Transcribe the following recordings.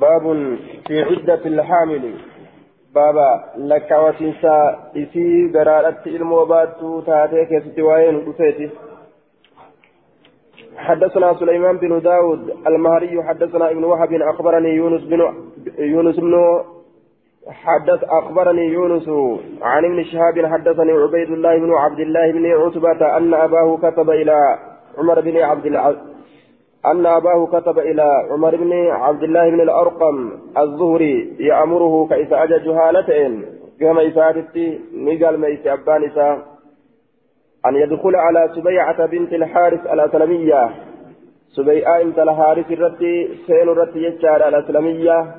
باب في عدة الحامل. بابا لك وتنسى إسي قرارة الموبات تاتيك ستوائن وفيتي حدثنا سليمان بن داود المهري حدثنا ابن وهب أخبرني يونس بن يونس بن حدث أخبرني يونس عن ابن شهاب حدثني عبيد الله بن عبد الله بن عتبة أن أباه كتب إلى عمر بن عبد أن أباه كتب إلى عمر بن عبد الله بن الأرقم الزهري يأمره أجى جهالتين كما إساتتي نقال ميس أبان إسا. أن يدخل على سبيعة بنت الحارث الأسلمية. سبيعة انت الحارث الرتي سين الرتي يجار الأسلمية.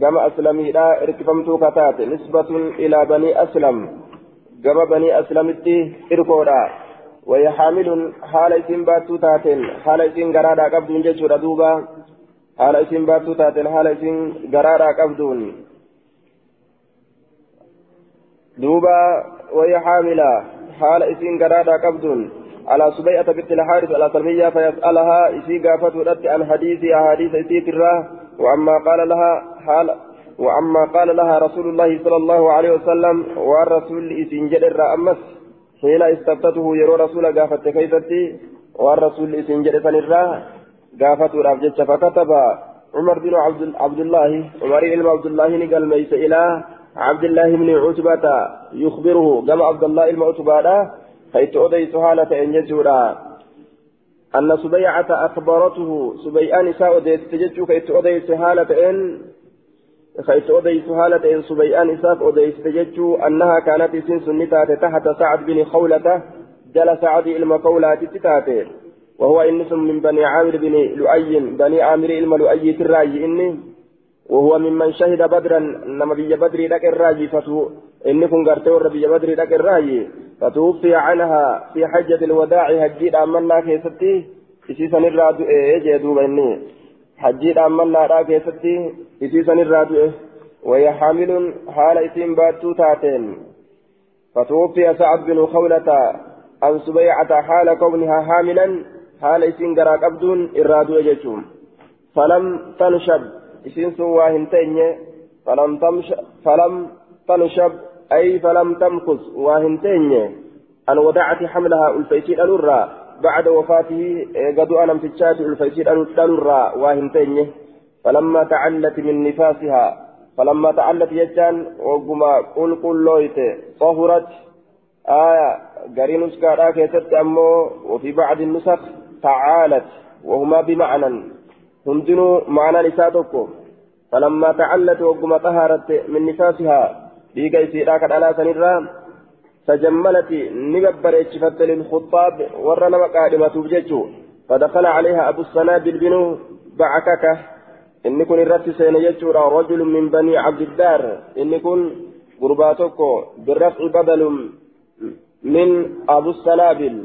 كما أسلمي لا اركفمت كتات. نسبة إلى بني أسلم. كما بني أسلمتي إركودا. وهي حامل حال اسم باتو تاتين حال اسم غرادا قبضون جيشورا دوبا. حال اسم باتو تاتين حال اسم غرادا قبضون. دوبا وهي حاملة حال اسم غرادا قبضون. على سبيعة بنت الحارث الأسلمية فيسألها إسي قافت عن حديث أحاديث إسي تراه وأما قال لها حال وأما قال لها رسول الله صلى الله عليه وسلم والرسول إسين جدر أمس حين استفتته يرو رسول قافت كيفتي والرسول إسن جرسن الراه قافت رافجت فكتب عمر بن عبد الله عمر بن عبد الله نقل ميس إلى عبد الله بن عتبة يخبره كما عبد الله المعتبة حيث أديت حالة إن يجورا أن سبيعة أخبرته سبيعة نساء أديت تججو حيث أديت حالة إن خيت أديس هالة إن سبيان إساف أديس تججو أنها كانت سن سنتات تحت سعد بن خولة جل سعد إلما قولات تتاتي وهو إنس من بني عامر بن لؤي بني عامر إلما لؤي تراجي إني. وهو ممن شهد بدرا نما بي بدر لك الراجي فتو إني كن قرتور بي بدر لك الراجي فتوفي عنها في حجة الوداع هجيد أمنا كيستي إسيسا نرادو إيه جيدو بإني حجيد أمنا را كيستي إسيسا الرادوء وهي حامل حال إسين باتو تاتين فتوفي سعد بن خولة عن سبيعة حال كونها حاملا حال إسين قراك أبدون الرادوء جيشوم فلم تنشب إسين سوا هنتين فلم تمش فلم تنشب أي فلم تمكث واهنتين أن ودعت حملها الفيسين الأرى بعد وفاته قد أنا في الشات الفيسين الأرى واهنتين فلما تعلت من نفاسها فلما تعلت يجان وقما قل قل لويت طهرت. آية قرين نسكارا كيست أمو وفي بعض النسخ تعالت وهما بمعنى. هندنو معنى نساتكو فلما تعلت وقما طهرت من نفاسها بيقى يسيرا كدالا سنرا تجملت نقبر اتشفت للخطاب ورنا مقادمة بججو فدخل عليها أبو السنابل بن inni kun irratti seene jechuudha rajulun min banii cabdiddaar inni kun gurbaa tokko birrafci badalun min abusanaabil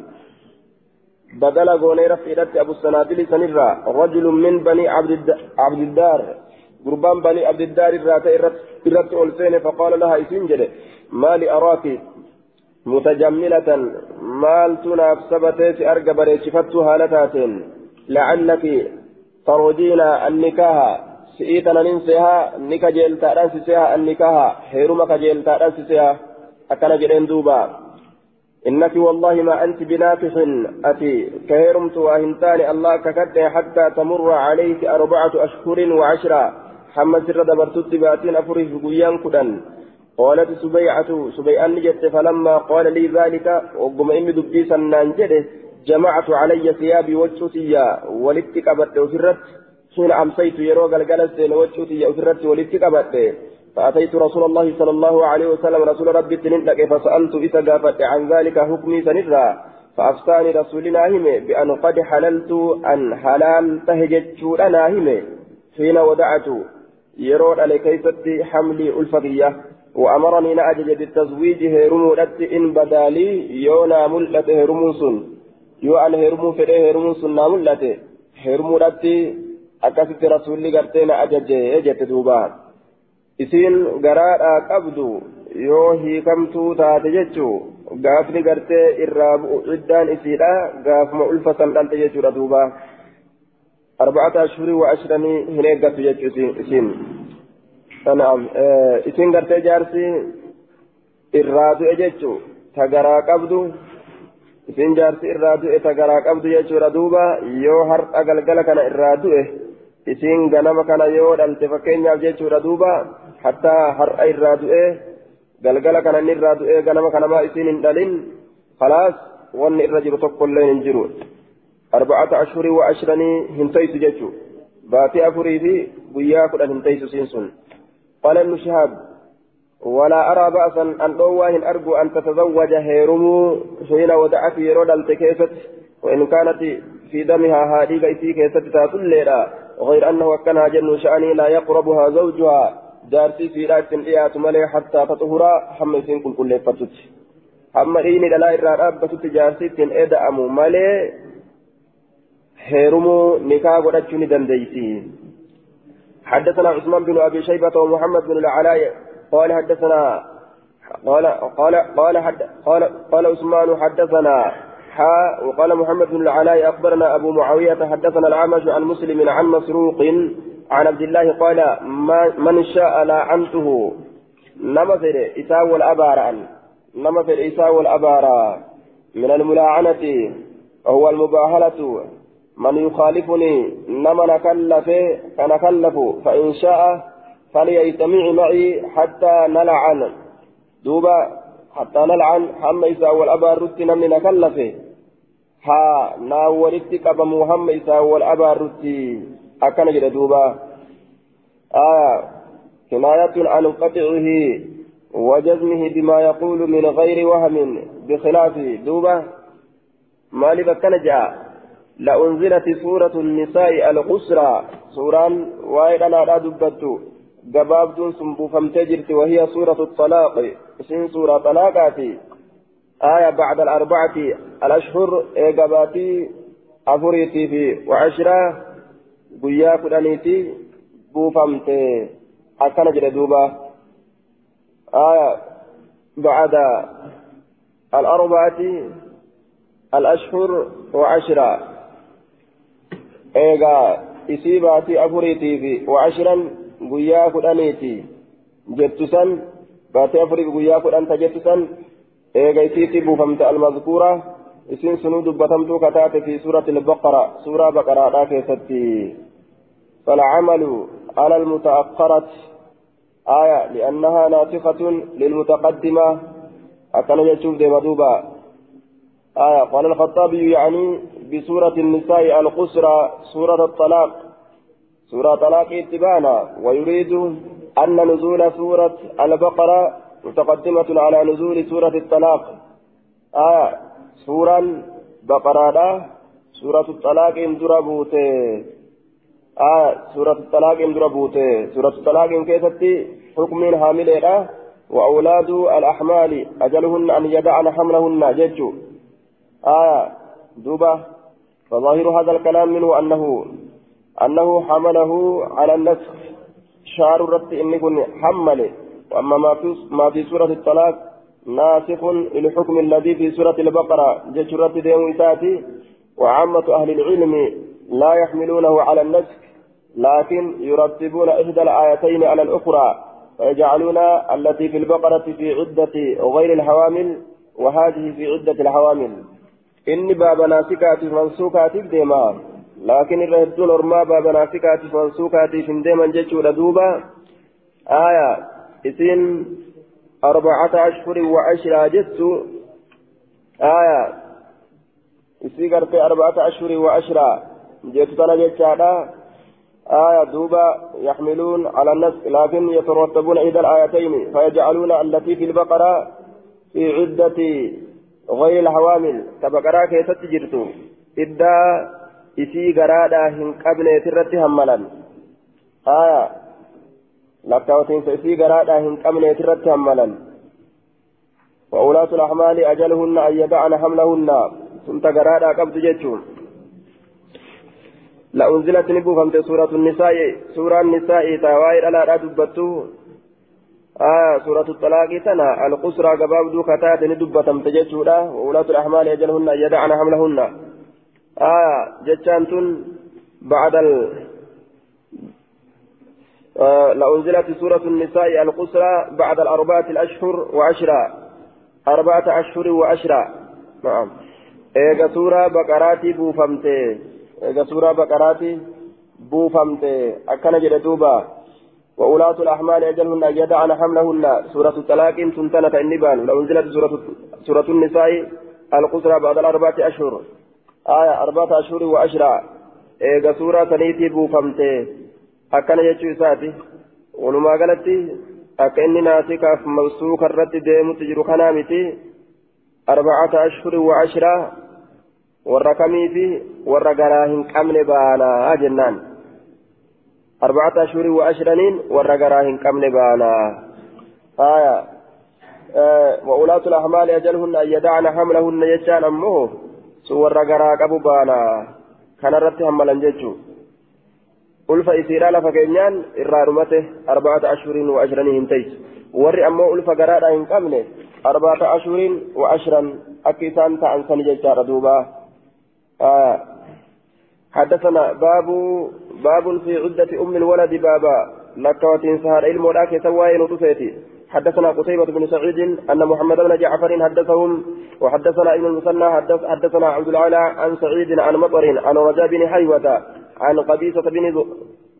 badala goonee rafciidhatti abusanaabil isanirraa rajulun min banii cabdiddaar gurbaan banii cabdiddaar irraa ta'e irratti ol seene faqaala laha isin jedhe maali araaki mutajammilatan maaltu naaf sabateeti arga bareechifattu haala taateen lacallaki ترجين النكاح. سئيتنا ننسيها نكا جيلتا رانسيها النكاح. هيرما كجيلتا رانسيها أكنا جرين دوبا. إنك والله ما أنت بناكح. أتي كهرمت وأهنتاني الله ككد حتى تمر عليك أربعة أشهر وعشرة. حمد سر دبرتت باتين أفره قيان كدن. قالت سبيعة سبيعة نجت فلما قال لي ذلك وقم إمي دبي سنان جمعت علي ثيابي وجهتي ولدت قبت وفرت. حين أمسيت يرو قلقل سين وجهتي وفرت ولدت قبت فأتيت رسول الله صلى الله عليه وسلم رسول ربي تنلك فسألت إذا قافت عن ذلك حكمي سنرا فأفتاني رسولنا هم بأن قد حللت أن حلال تهجت لنا هم حين ودعت يرو على كيفتي حملي ألفقية. وأمرني نأجج بالتزويج هرمو إن بدالي يونا ملة هرمو yoo an heerumuu fedhee heerumuun sun naa mul'ate heerumuudhaatti akkasitti rasuulli gartee na ajajee jette duuba isiin garaadhaa qabdu yoo hiikamtuu taate jechuu gaafni gartee irraa bu'u ciddaan isiidha gaafuma ulfa san dhalte jechuudha duuba أربعة أشهر وعشرة هنيقة يجو نعم إسين قرتي جارسي إرادو إججو تقرا قبدو isin jaarsi irraa du'e ta garaa qabdu jechuudha duuba yoo har'a galgala kana irraa du'e isin ganama kana yoo dhalte fakkeenyaaf jechuudha duuba hattaa har'a irraa du'e galgala kana inni irraa du'e ganama kanamaa isin hin dhalin khalaas wanni irra jiru tokkollee hin jiru arba'ata ashhurii wa ashranii hin toysu jechuu baatii afurii fi guyyaa kudhan hin toysu siin sun qala ibnu shihaab ولا أرى بأسا أن أواهن أرجو أن تتزوج هيرمو حين ودعت يرود التكيست وإن كانت في دمها هذه بيتي كيست تاتل غير أنه كان جن شأني لا يقربها زوجها جارتي في رات إيات ملي حتى تطهر حمسين كل كل فتت أما إني لا إرى رابة جارتي تن إدأم ملي هيرمو نكاح ودتشني دنديسي. حدثنا عثمان بن أبي شيبة ومحمد بن العلاء قال حدثنا قال قال قال حد قال قال عثمان حدثنا حا وقال محمد بن العلاء أخبرنا أبو معاوية حدثنا الأعمش عن مسلم عن مسروق عن عبد الله قال ما من شاء لعنته نمثل إساء والأبار نمثل إساء والأبار من الملاعنة وهو المباهلة. من يخالفني نما نكلف فنكلف فإن شاء فليجتمع معي حتى نلعن. دوبا حتى نلعن. هم إساء والأبار رتي نمني نكلفه. ها ناولتي قبم هم إساء والأبار رتي أكن دوبا. آية. كناية عن قطعه وجزمه بما يقول من غير وهم بخلاف. دوبا. ما لبكن جاء. لأنزلت سورة النساء القسرى سورة وايد لا gabaabduun sun buufamtee jirti wahiya suuratu الطلاق. isin suura طلاقاتي. آية بعد الأربعة. الأشهر إيقاباتي أفريتي في وعشرة. قيا كدانيتي. بوفمتي أكن جلدوبة آية بعد الأربعة. الأشهر وعشرة. إيقا إسيباتي أفريتي في وعشرا kudhaniiti jettu san baatee afurii guyyaa kudhanta jettu san eega isiitti buufamte almazkuura isin sunuu dubbatamtuu kataate fi suurati albaqara suuraa baqaraadhaa keessatti فالعمل على المتأخرة آية لأنها ناسخة للمتقدمة أكن يشوف دي مدوبة آية قال الخطابي يعني بسورة النساء القسرى سورة الطلاق. سورة طلاق اتبانا ويريد أن نزول سورة البقرة متقدمة على نزول سورة الطلاق. آية سورة بقرة سورة الطلاق اندربوت آية سورة الطلاق اندربوت سورة الطلاق كيفتي حكم حاملة وأولاد الأحمال أجلهن أن يدعن حملهن جج آية دوبة فظاهر هذا الكلام منه أنه أنه حمله على النسخ. شعر الرد إن يكون حمل وأما ما في ما في سورة الطلاق ناسخ للحكم الذي في سورة البقرة. جيش الرد ديم وعامة أهل العلم لا يحملونه على النسخ. لكن يرتبون إحدى الآيتين على الأخرى. ويجعلون التي في البقرة في عدة غير الحوامل وهذه في عدة الحوامل. إن باب ناسكات منسوكات ديما لكن الرهدون أرما باب ناسكات منسوكات في ديما جيشو لدوبا آية إسين أربعة أشهر وعشرة جت آية إسي قرتي أربعة أشهر وعشرة جت تنا جيشادا آية دوبا يحملون على النسك لكن يترتبون إحدى الآيتين فيجعلون التي في البقرة في عدة غير الحوامل كبقرة كيست جرتو. إدى إسي قرادا هن قبل ترتي هملا. آية لكاوتين إسي قرادا هن قبل ترتي هملا. وأولاة الأحمال أجلهن أن يدعن حملهن. ثم قرادا قبض جتشون لأنزلت نبوفمت سورة النساء سورة النساء تاوائر على دبتو. آه سورة الطلاق تنا القسرى قباب دو كتات ندبتم تجتشودا وولاة الأحمال يجلهن يدعن حملهن. آه جتشان تن بعد ال آه لأنزلت سورة النساء القصرى بعد الأربعة الأشهر وعشرة. أربعة أشهر وعشرة. نعم. إيجا سورة بقراتي بوفمتي. إيجا سورة بقراتي بوفمتي. أكن جدوبا وأولاة الأحمال أجلهن أن يدعن حملهن. سورة الطلاق تنتنة النبان لو أنزلت سورة سورة النساء القصرى بعد الأربعة أشهر. آية أربعة أشهر وعشرة. إيجا سورة سنيتي بوفمتي. akkana jechuu isaati walumaa galatti akka inni naasikaaf mabsuuka irratti deemutti jiru kanaa miti arbacata ashhurin wa ashraa warra kamii fi warra garaa hin qabne baanaa jennaan arbacata ashhurin wa ashraniin warra garaa hin qabne baanaa aya وأولاة الأحمال أجلهن أن يدعن حملهن يجان أمه سور غرا قبو بانا كان ulfa isiidhaa lafa keenyaan irraa dhumate arba'ata ashuriin wa ashranii hin taysu warri ammoo ulfa garaadhaa hin qabne arba'ata ashuriin wa ashran akka isaan ta'an sani jechaadha duuba حدثنا باب باب في عدة أم الولد بابا. لك وتنسهر علم ولاك سواي نطفيتي. حدثنا قتيبة بن سعيد أن محمد بن جعفر حدثهم وحدثنا ابن المثنى حدث حدثنا عبد العالى عن سعيد عن مطر عن رجاء بن حيوة عن قبيصة بن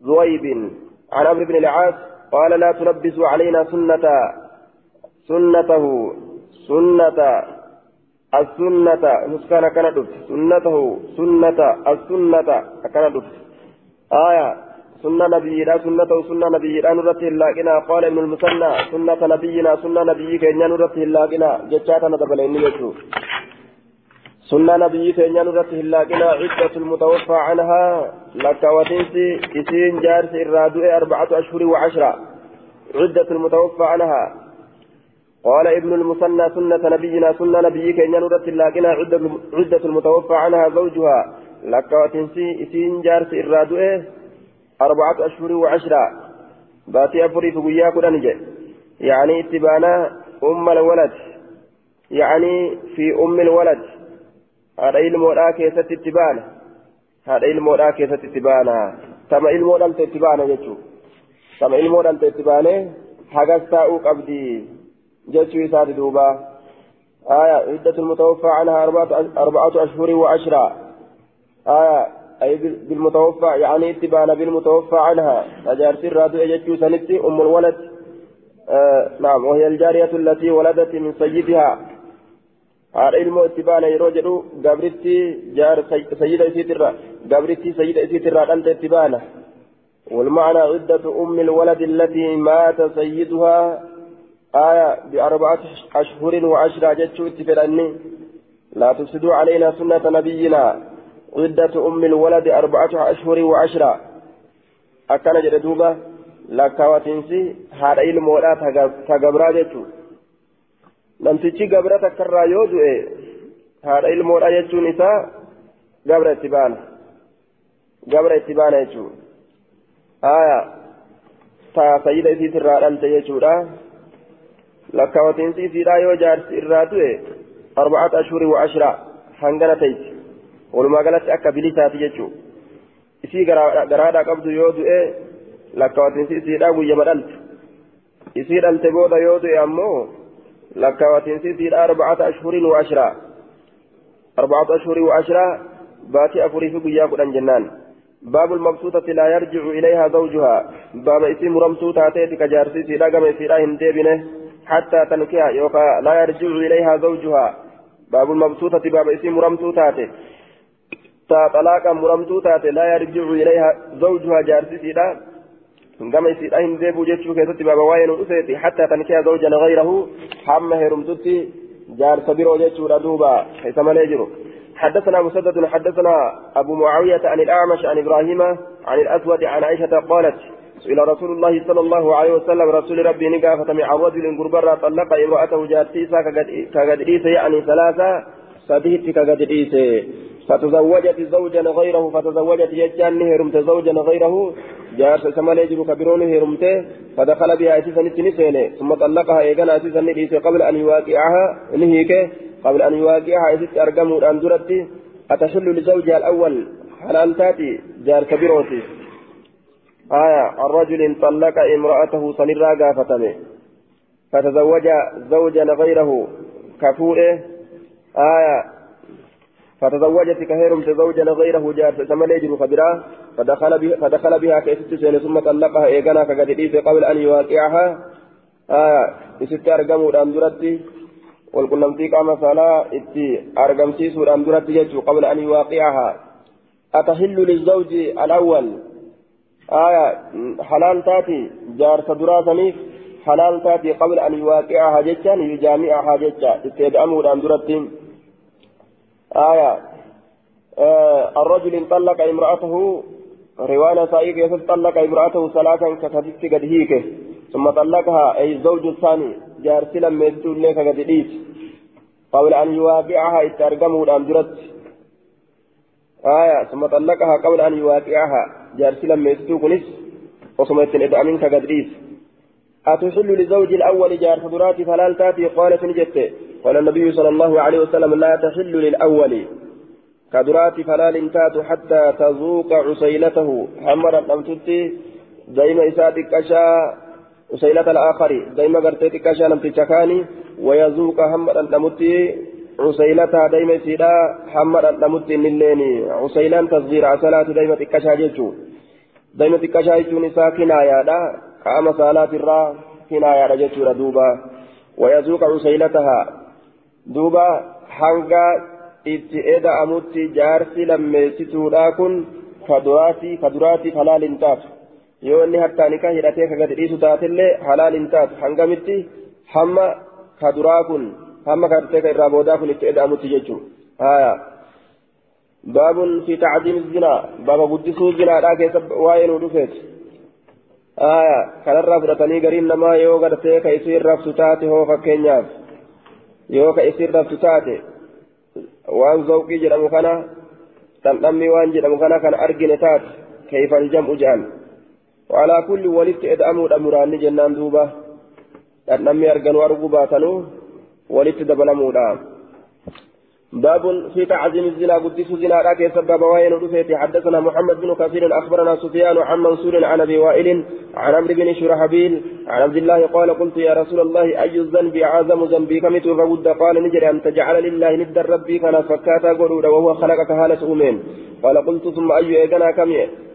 ذويب عن عمرو بن العاص قال لا تلبسوا علينا سنة سنته سنة السنة نسكان كان سنته سنة السنة كان آية سنة نبينا سنة سنة نبينا نرته اللاقنا قال ابن المثنى سنة نبينا سنة نبيك إن نرته اللاقنا جتشاتنا دبلين يجو سنة نبي كينيان رته اللاقنا عدة المتوفى عنها. لك وتنسي إسين جارس الرادو أربعة أشهر وعشرة. عدة المتوفى عنها. قال ابن المثنى سنة نبينا سنة نبي كينيان رته اللاقنا عدة, المتوفى عنها زوجها. لك وتنسي إسين جارس الرادو أربعة أشهر وعشرة. باتي أفري فقيا كدنجة يعني اتبانا أم الولد. يعني في أم الولد. haadha ilmoodhaa keessatti itti baana haadha ilmoodhaa keessatti itti baana tama ilmoo dhalte itti baana jechuudha tama ilmoo jechuu isaati duuba آية عدة المتوفى عنها أربعة أشهر وعشرة. آية أي بالمتوفى يعني اتبانا بالمتوفى عنها. أجارت الرادو أجتشو سنتي أم الولد. آه نعم وهي الجارية التي ولدت من سيدها. yeroo jedhu gabritti jaar sayyida isiitirra gabritti sayyida isiitirraa dhalte itti baana والمعنى عدة أم الولد التي مات سيدها آية بأربعة أشهر وعشرة جتشو اتفلني لا تفسدوا علينا سنة نبينا عدة أم الولد أربعة أشهر وعشرة أكان جدوبة لكواتنسي هذا المولى تقبرا جتشو namtichi gabra takkarraa yoo du'e haadha ilmoodha jechuun isaa gabra itti baana gabra itti baana jechuun aya taa sayyida isiitirraa dhalte jechuudha lakkaawatiinsi isiidhaa yoo jaarsi irraa du'e arba'ata ashhurii wa ashraa hangana tayti walumaa galatti akka bilisaati jechuu isii garaadhaa qabdu yoo du'e lakkaawatiinsi isiidhaa guyyama dhalte isii dhalte booda yoo du'e ammoo لكواتين سيدي أربعة أشهر وعشرة أربعة أشهر وعشرة باتي أفري في قياك جنان باب المبسوطة لا يرجع إليها زوجها باب اسم رمسوطة تاتي كجارسي سيدا قم سيدا هندبنه حتى تنكيها يوكا لا يرجع إليها زوجها. باب المبسوطة باب اسم رمسوطة تا طلاقا مرمسوطة لا يرجع إليها زوجها جارسي سيدا. gama isiidha hin deebi'u jechuu keessatti baaba waa'ee nu dhufeeti hattaa tankiya zawjana gayrahu hamma heerumtutti jaarsa biroo jechuudha duuba isa malee jiru حدثنا مسدد حدثنا أبو معاوية عن الأعمش عن إبراهيم عن الأسود عن عائشة قالت إلى رسول الله صلى الله عليه وسلم رسول ربي نقافة مع رجل قربرا طلق امرأته جارتيسا كقد يعني ثلاثة سبيت كقد فتزوجت زوجا غيره فتزوجت يجان هرمت زوجا غيره. جارس سمال يجب كبرون هرمت فدخل بها أسيسا نتنسين ثم طلقها إيقنا أسيسا نتنسين قبل أن يواقعها نهيك. قبل أن يواقعها أسيس أرقمه الأندرة أتحل لزوجها الأول حلال تاتي جار كبيروتي آية الرجل طلق امرأته صنرا قافتمه فتزوج زوجا غيره كفوره آية فتزوجت كهيرم زوجا غيره جار ثمن يجر خبرا فدخل بها فدخل بها كيست ثم طلقها ايقنا كقد قبل أن يواقعها. آية إست أرقموا الأندرتي والقلمتي قام صلاة إتي أرقمتي سور أندرتي قبل أن يواقعها. أتحل للزوج الأول؟ آية حلال تاتي جار صدراتني حلال تاتي قبل أن يواقعها جتان يجامعها جتا استيدأموا الأندرتي آية آه الرجل طلق امرأته رواية سائق يسد طلق امرأته ثلاثا كتبت قد هيكه ثم طلقها أي الزوج الثاني جارسي لما يستول لك قد قبل أن يواقعها اترقمه الأمجرت آية ثم طلقها قبل أن يواقعها. جارسي لما يستول نس وثم يتنئد منك قد أتحل لزوج الأول جار فدرات فلال تاتي قالت نجت قال النبي صلى الله عليه وسلم لا تحل للأول كدرات فلال تات حتى تذوق عسيلته حمرت أم تتي دائما إساتك أشاء وسيلة الآخر دائما قرتي كاشا نمتي شكاني ويذوق هم الأمتي عسيلتها دائما سيدا حمد الأمتي نليني عسيلان تصغير عسلات دائما تكاشا جيتشو دائما تكاشا جيتشو نساء كنايا دا قام صلاة الرا كنايا جيتشو دوبا ويذوق عسيلتها دوبا حنقا itti eda'amutti jaarsi lammeessituudha kun faduraati faduraati falaalin taatu yoo inni harkaanika hidhatee ka gadi dhiisu taatellee halaal hin taatu hangamitti hamma ka duraa kun itti eda'amutti jechuudha haya baabun fi tacdiimi zinaa baaba guddisuu zinaadhaa keessa waa'ee nu dhufeeti haya kanarraa fudhatanii gariin namaa yoo gartee ka isii raftu taate hoo fakkeenyaaf yoo ka isii raftu taate waan zawqii jedhamu kana dhandhammi waan jedhamu kana kan argine taate keeyfal jam'u jedhan وعلى كل ولدت ادعموا الامران جنان دوبا نمي ارغنوا ارغو باتنو ولدت دبلموا باب في تعظيم الزنا قدس زنا راكي سبب وين رفيت حدثنا محمد بن كثير اخبرنا سفيان عن منصور عن ابي وائل عن عمرو بن شرحبيل عن عبد الله قال قلت يا رسول الله اي الذنب اعظم ذنبي كم تفود قال نجري ان تجعل لله ند ربي كان فكاتا قرود وهو خلقك هالة امين قال قلت ثم اي ايقنا كم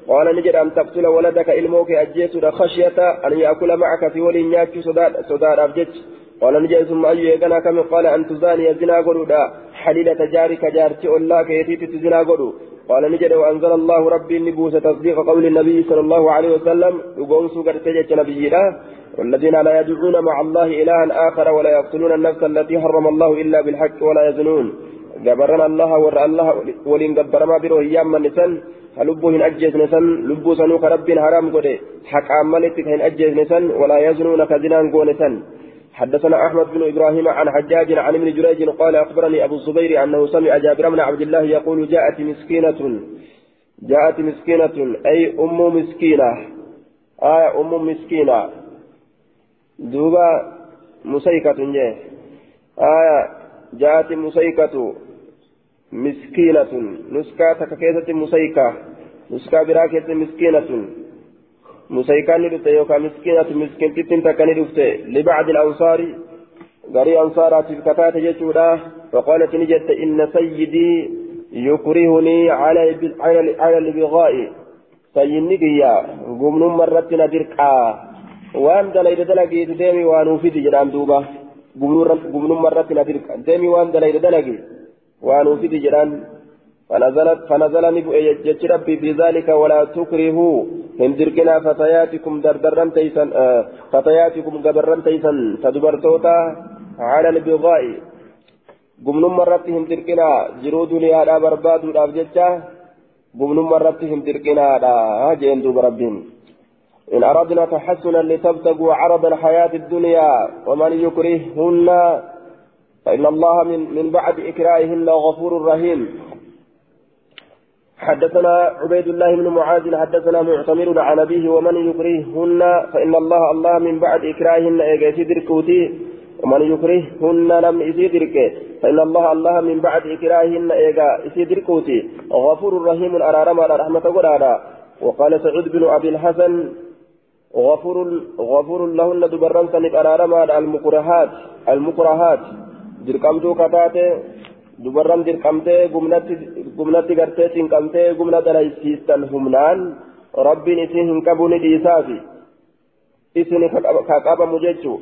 قال نجد أن تقتل ولدك إلموك أجيت خشية أن يأكل معك في ولي نياتي صداد أبجت قال نجد ثم أي يغنى كم قال أن تزاني زنا قرودا حليلة جارك جارتي الله كيتي تزنا قرو قال نجد وأنزل الله ربي النبوس تصديق قول النبي صلى الله عليه وسلم. يقوم سوكر تجج نبينا والذين لا يدعون مع الله إلها آخر ولا يقتلون النفس التي حرم الله إلا بالحق ولا يزنون. جبرنا الله ور الله ولين جبرما بروه ياما نسن. لبو هن أجيز نسن. لبو سنوك رب حرام قده. حق عمالتك هن أجيز نسن. ولا يزنون كزنان قو نسن. حدثنا أحمد بن إبراهيم عن حجاج عن ابن جريج قال أخبرني أبو الزبير أنه سمع جابر بن عبد الله يقول جاءت مسكينة جاءت مسكينة أي أم مسكينة آية أم مسكينة. دوبا مسيكة جاء. آية جاءت مسيكة مسكينة. نسكا تككيسة مسيكة. نسكا براكة مسكينة. مسيكة ندفت يوكا مسكينة مسكين تتن تكني دفت لبعض الأنصار غري أنصارات الكتات جتودا فقالت نجت إن سيدي يكرهني على على البغاء سيدني قيا قمن مرة ندركا وان دليل دلقي ديمي وانو فيدي جدام دوبا قمن مرة ندركا ديمي وان دليل دلقي وأن أفيد جران فنزلت فنزل نبؤ ربي في ذلك ولا تكرهوا. هندركنا فتياتكم دردرم تيسن آه فتياتكم قبرم تيسن تدبرتوتا على البغاء. قمن مرت هندركنا جرو دنيا لا برباد ولا بجتا قمن مرت هندركنا لا جين دوب ربهم. إن أردنا تحسنا لتبتغوا عرض الحياة الدنيا ومن يكرههن فإن الله من من بعد إكراههن غفور رحيم. حدثنا عبيد الله بن معاذ حدثنا معتمر عن أبيه ومن يكرههن فإن الله الله من بعد إكراههن إيجاسي دركوتي ومن يكرههن لم يزيدرك فإن الله الله من بعد إكراههن إيغا إسيدر كوتي غفور رحيم أرارما رحمة قرادا وقال سعود بن أبي الحسن غفور غفور لهن دبران سنك أرارما المكرهات المكرهات. درقمتو كتاتي dubarran dirqamtee gumnatti gartee cinqamtee gumna dalaysiistan humnaan rabbiin isin hin qabu ni dhiisaafi isin ka qabamu jechuu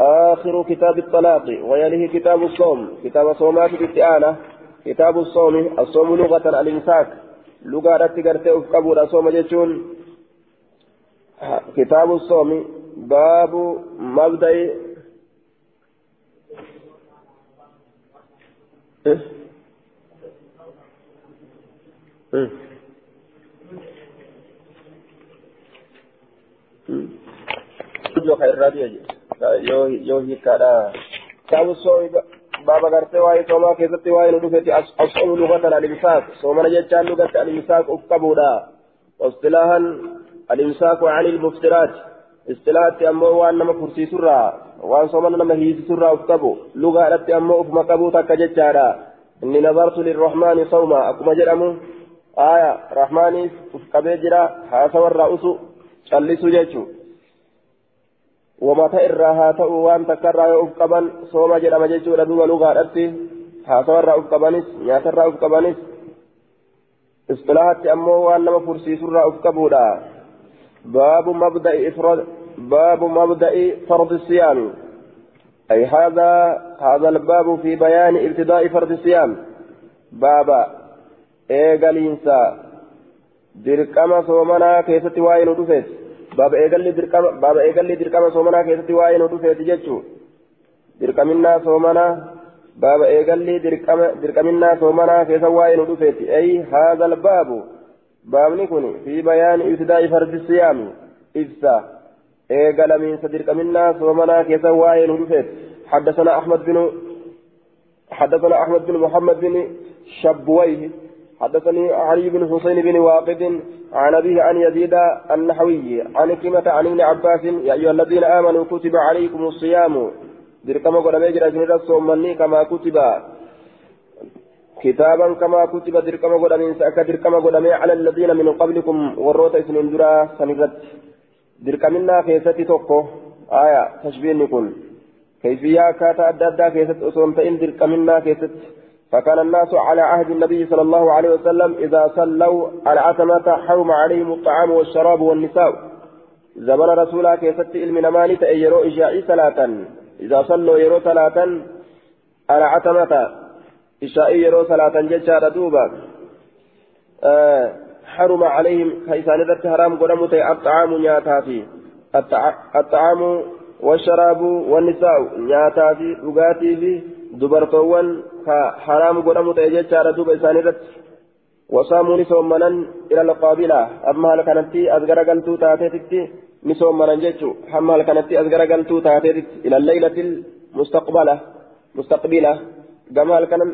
آخر كتاب الطلاق ويليه كتاب الصوم كتاب صومات بالتآلة كتاب الصوم الصوم لغة الإمساك لغة رتقرتي أفقبوا صوم جتون كتاب الصوم باب مبدأ kitaaba soomi baaba gartee waa'ee soomaa keessatti waa'ee nu dhufetti asoomu lugatan alimsaak soomana jechaan lugatti alimsaak uf qabuudha wastilaahan alimsaaku ani ilmuftiraat istilaatti ammoo waan nama fursiisurraa waan soomana nama hiisisurraa uf qabu lugaadhatti ammoo ufuma qabuu takka jechaadha inni nazartu lirrahmaani sawma akkuma jedhamu aya rahmaaniif uf qabee jira haasawarraa usu callisu jechuu wamata irraa haa ta'u waan takkarraa yoo uf qaban sooma jedhama jechuudha duuba lugaadhatti haasawarraa uf qabanis nyaatarraa uf qabanis istilaahatti ammoo waan nama fursiisurraa uf qabuudha baabu mabda'i ifrad باب مبدأ فرض الصيام. أي هذا هذا الباب في بيان ابتداء فرض الصيام. بابا إيغالينسا. دركما صومنا كيست واين ودفت بابا إيغالي دركما بابا إيغالي دركما صومنا كيست واين ودفت جتشو دركمنا صومنا بابا إيغالي دركما دركمنا صومنا كيست واين ودفت أي هذا الباب. باب نكون في بيان ابتداء فرض الصيام. إفسا. إيقال من صدر منا صومنا كيسا وائل حدثنا أحمد بن حدثنا أحمد بن محمد بن شبويه حدثني علي بن حسين بن واقد عن أبيه عن يزيد النحوي عن كلمة عن ابن عباس يا أيها الذين آمنوا كتب عليكم الصيام دركما قد مجرى جنر الصومني كما كتب كتابا كما كتب دركما قد من سأك دركما قد على الذين من قبلكم وروت اسم درا سنغت dirqaminnaa keessatti tokko aya tashbiinni kun kayfiyyaa akkaataa adda addaa keessatti osoo hin ta'in dirqaminnaa keessatti فكان الناس على عهد النبي صلى الله عليه وسلم إذا صلوا على عتمة حرم عليهم الطعام والشراب والنساء زمن رسولا كيست علم نماني تأيرو إشاعي صلاة إذا صلوا يرو صلاة على عتمة إشاعي يرو صلاة ججارة دوبا آه حرم عليهم كيسان ذات حرام قدمت الطعام نياتاتي. الطعام والشراب والنساء نياتاتي رقاتي في دبرتوان كحرام قدمت يجتشار دوب إسان ذات وصاموا نسومنا إلى القابلة. أما هل كانت أذكر قلتو تاتيتي نسومنا جتشو أما هل كانت أذكر قلتو تاتيتي إلى الليلة المستقبلة. مستقبلة. كما هل كانت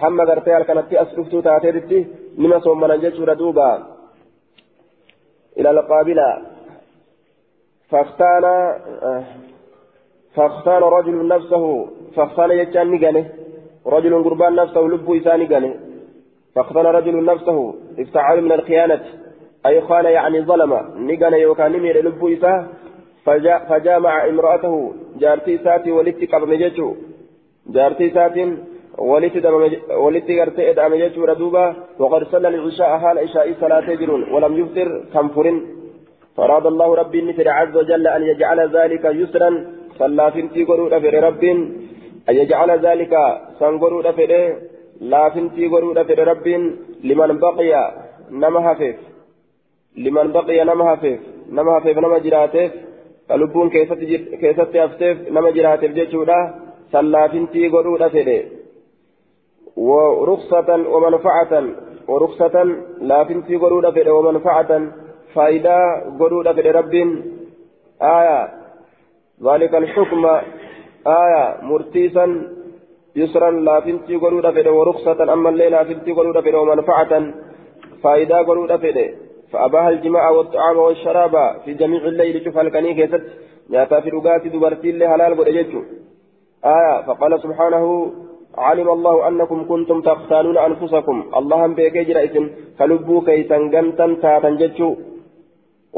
hamma gartee halkanatti as dhuftuu taateetitti nima soommanan jechuudha duuba ila alqaabila faktaana faktaana rajulu nafsahu faktaana jechaan ni gane rajulun gurbaan nafsahu lubbuu isaa ni gane rajulu nafsahu iftacaalu min alkiyaanati ay kaana yacni zalama ni gane yookaan ni miidhe lubbuu isaa fajaamaca imra'atahu jaartii isaatii walitti qabame jechuu jaartii isaatiin ولتي غرتي ادعم يجور دوبا وقد صلى العشاء حال عشاء صلاة يجرون ولم يفطر كمفر فراد الله ربي مثل عز وجل أن يجعل ذلك يسرا صلى فنتي قرود في رب أن يجعل ذلك سنقرود في لا فنتي قرود في رب لمن بقي نما هفيف لمن بقي نما هفيف نما هفيف نما جراتيف فلبون كيست هفتيف نما جراتيف جيشودا صلى فنتي قرود في ورخصة ومنفعة ورخصة لا فنتي قرود فد ومنفعة فائدة قرود فد رب. آية. ذلك الحكم. آية. مرتيسا يسرا لا فنتي قرود فد ورخصة أما الليل لا فنتي قرود فد ومنفعة. فائدة قرود فد فأباها الجماع والطعام والشراب في جميع الليل. شوف الكني كيست. ناتا في رقات دبرتي اللي حلال قد آية. فقال سبحانه علم الله أنكم كنتم تختانون أنفسكم. الله بيجر إذن فلبوا كيسا جنتا تاتا جتشو.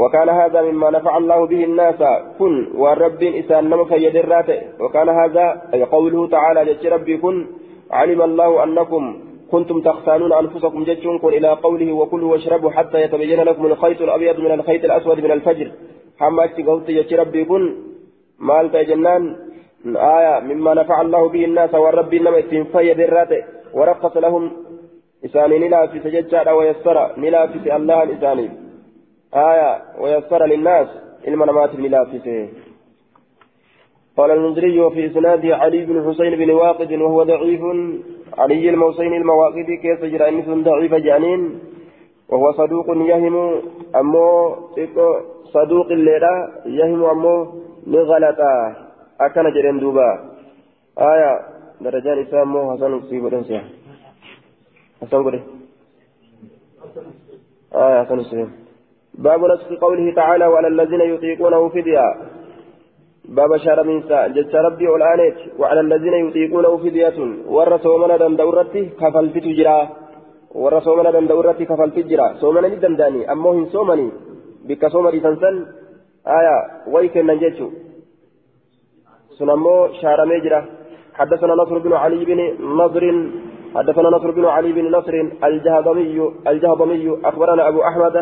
وكان هذا مما نفع الله به الناس. كن والرب إسان نم فيدرات وكان هذا أي قوله تعالى جتش ربي كن علم الله أنكم كنتم تختانون أنفسكم جتشون. كن إلى قوله وكلوا واشربوا حتى يتبين لكم الخيط الأبيض من الخيط الأسود من الفجر. حما قلت جتش ربي كن. مالت جنان آية مما نفع الله به الناس والرب إنما اتين فيدرات ورقص لهم إساني نلا في سجدة ويسر نلا في الله إساني آية ويسر للناس علم نمات ملافسه قال المنذري وفي إسناده علي بن حسين بن واقد وهو ضعيف علي الموسين المواقد كيف جرى ضعيف جانين؟ وهو صدوق يهم أمو صدوق الليلة يهم أمو نغلطا أكن جرين دوبا آية درجان إسلام مو حسن سيبو دنسيا حسن قولي آية حسن سيبو باب نسخ قوله تعالى وعلى الذين يطيقونه فدية باب شهر من ساعة جدت ربي والآنيت وعلى الذين يطيقونه فدية ور صومنا دندورتي كفلت تجرا ور صومنا دندورتي كفلت تجرا صومنا ندنداني أمو هن صومني بك صومني تنسن آية ويكن نجيتشو سنمو شهر مجرى حدثنا نصر بن علي بن نصر حدثنا نصر بن علي بن نصر الجهضمي الجهضمي أخبرنا أبو أحمد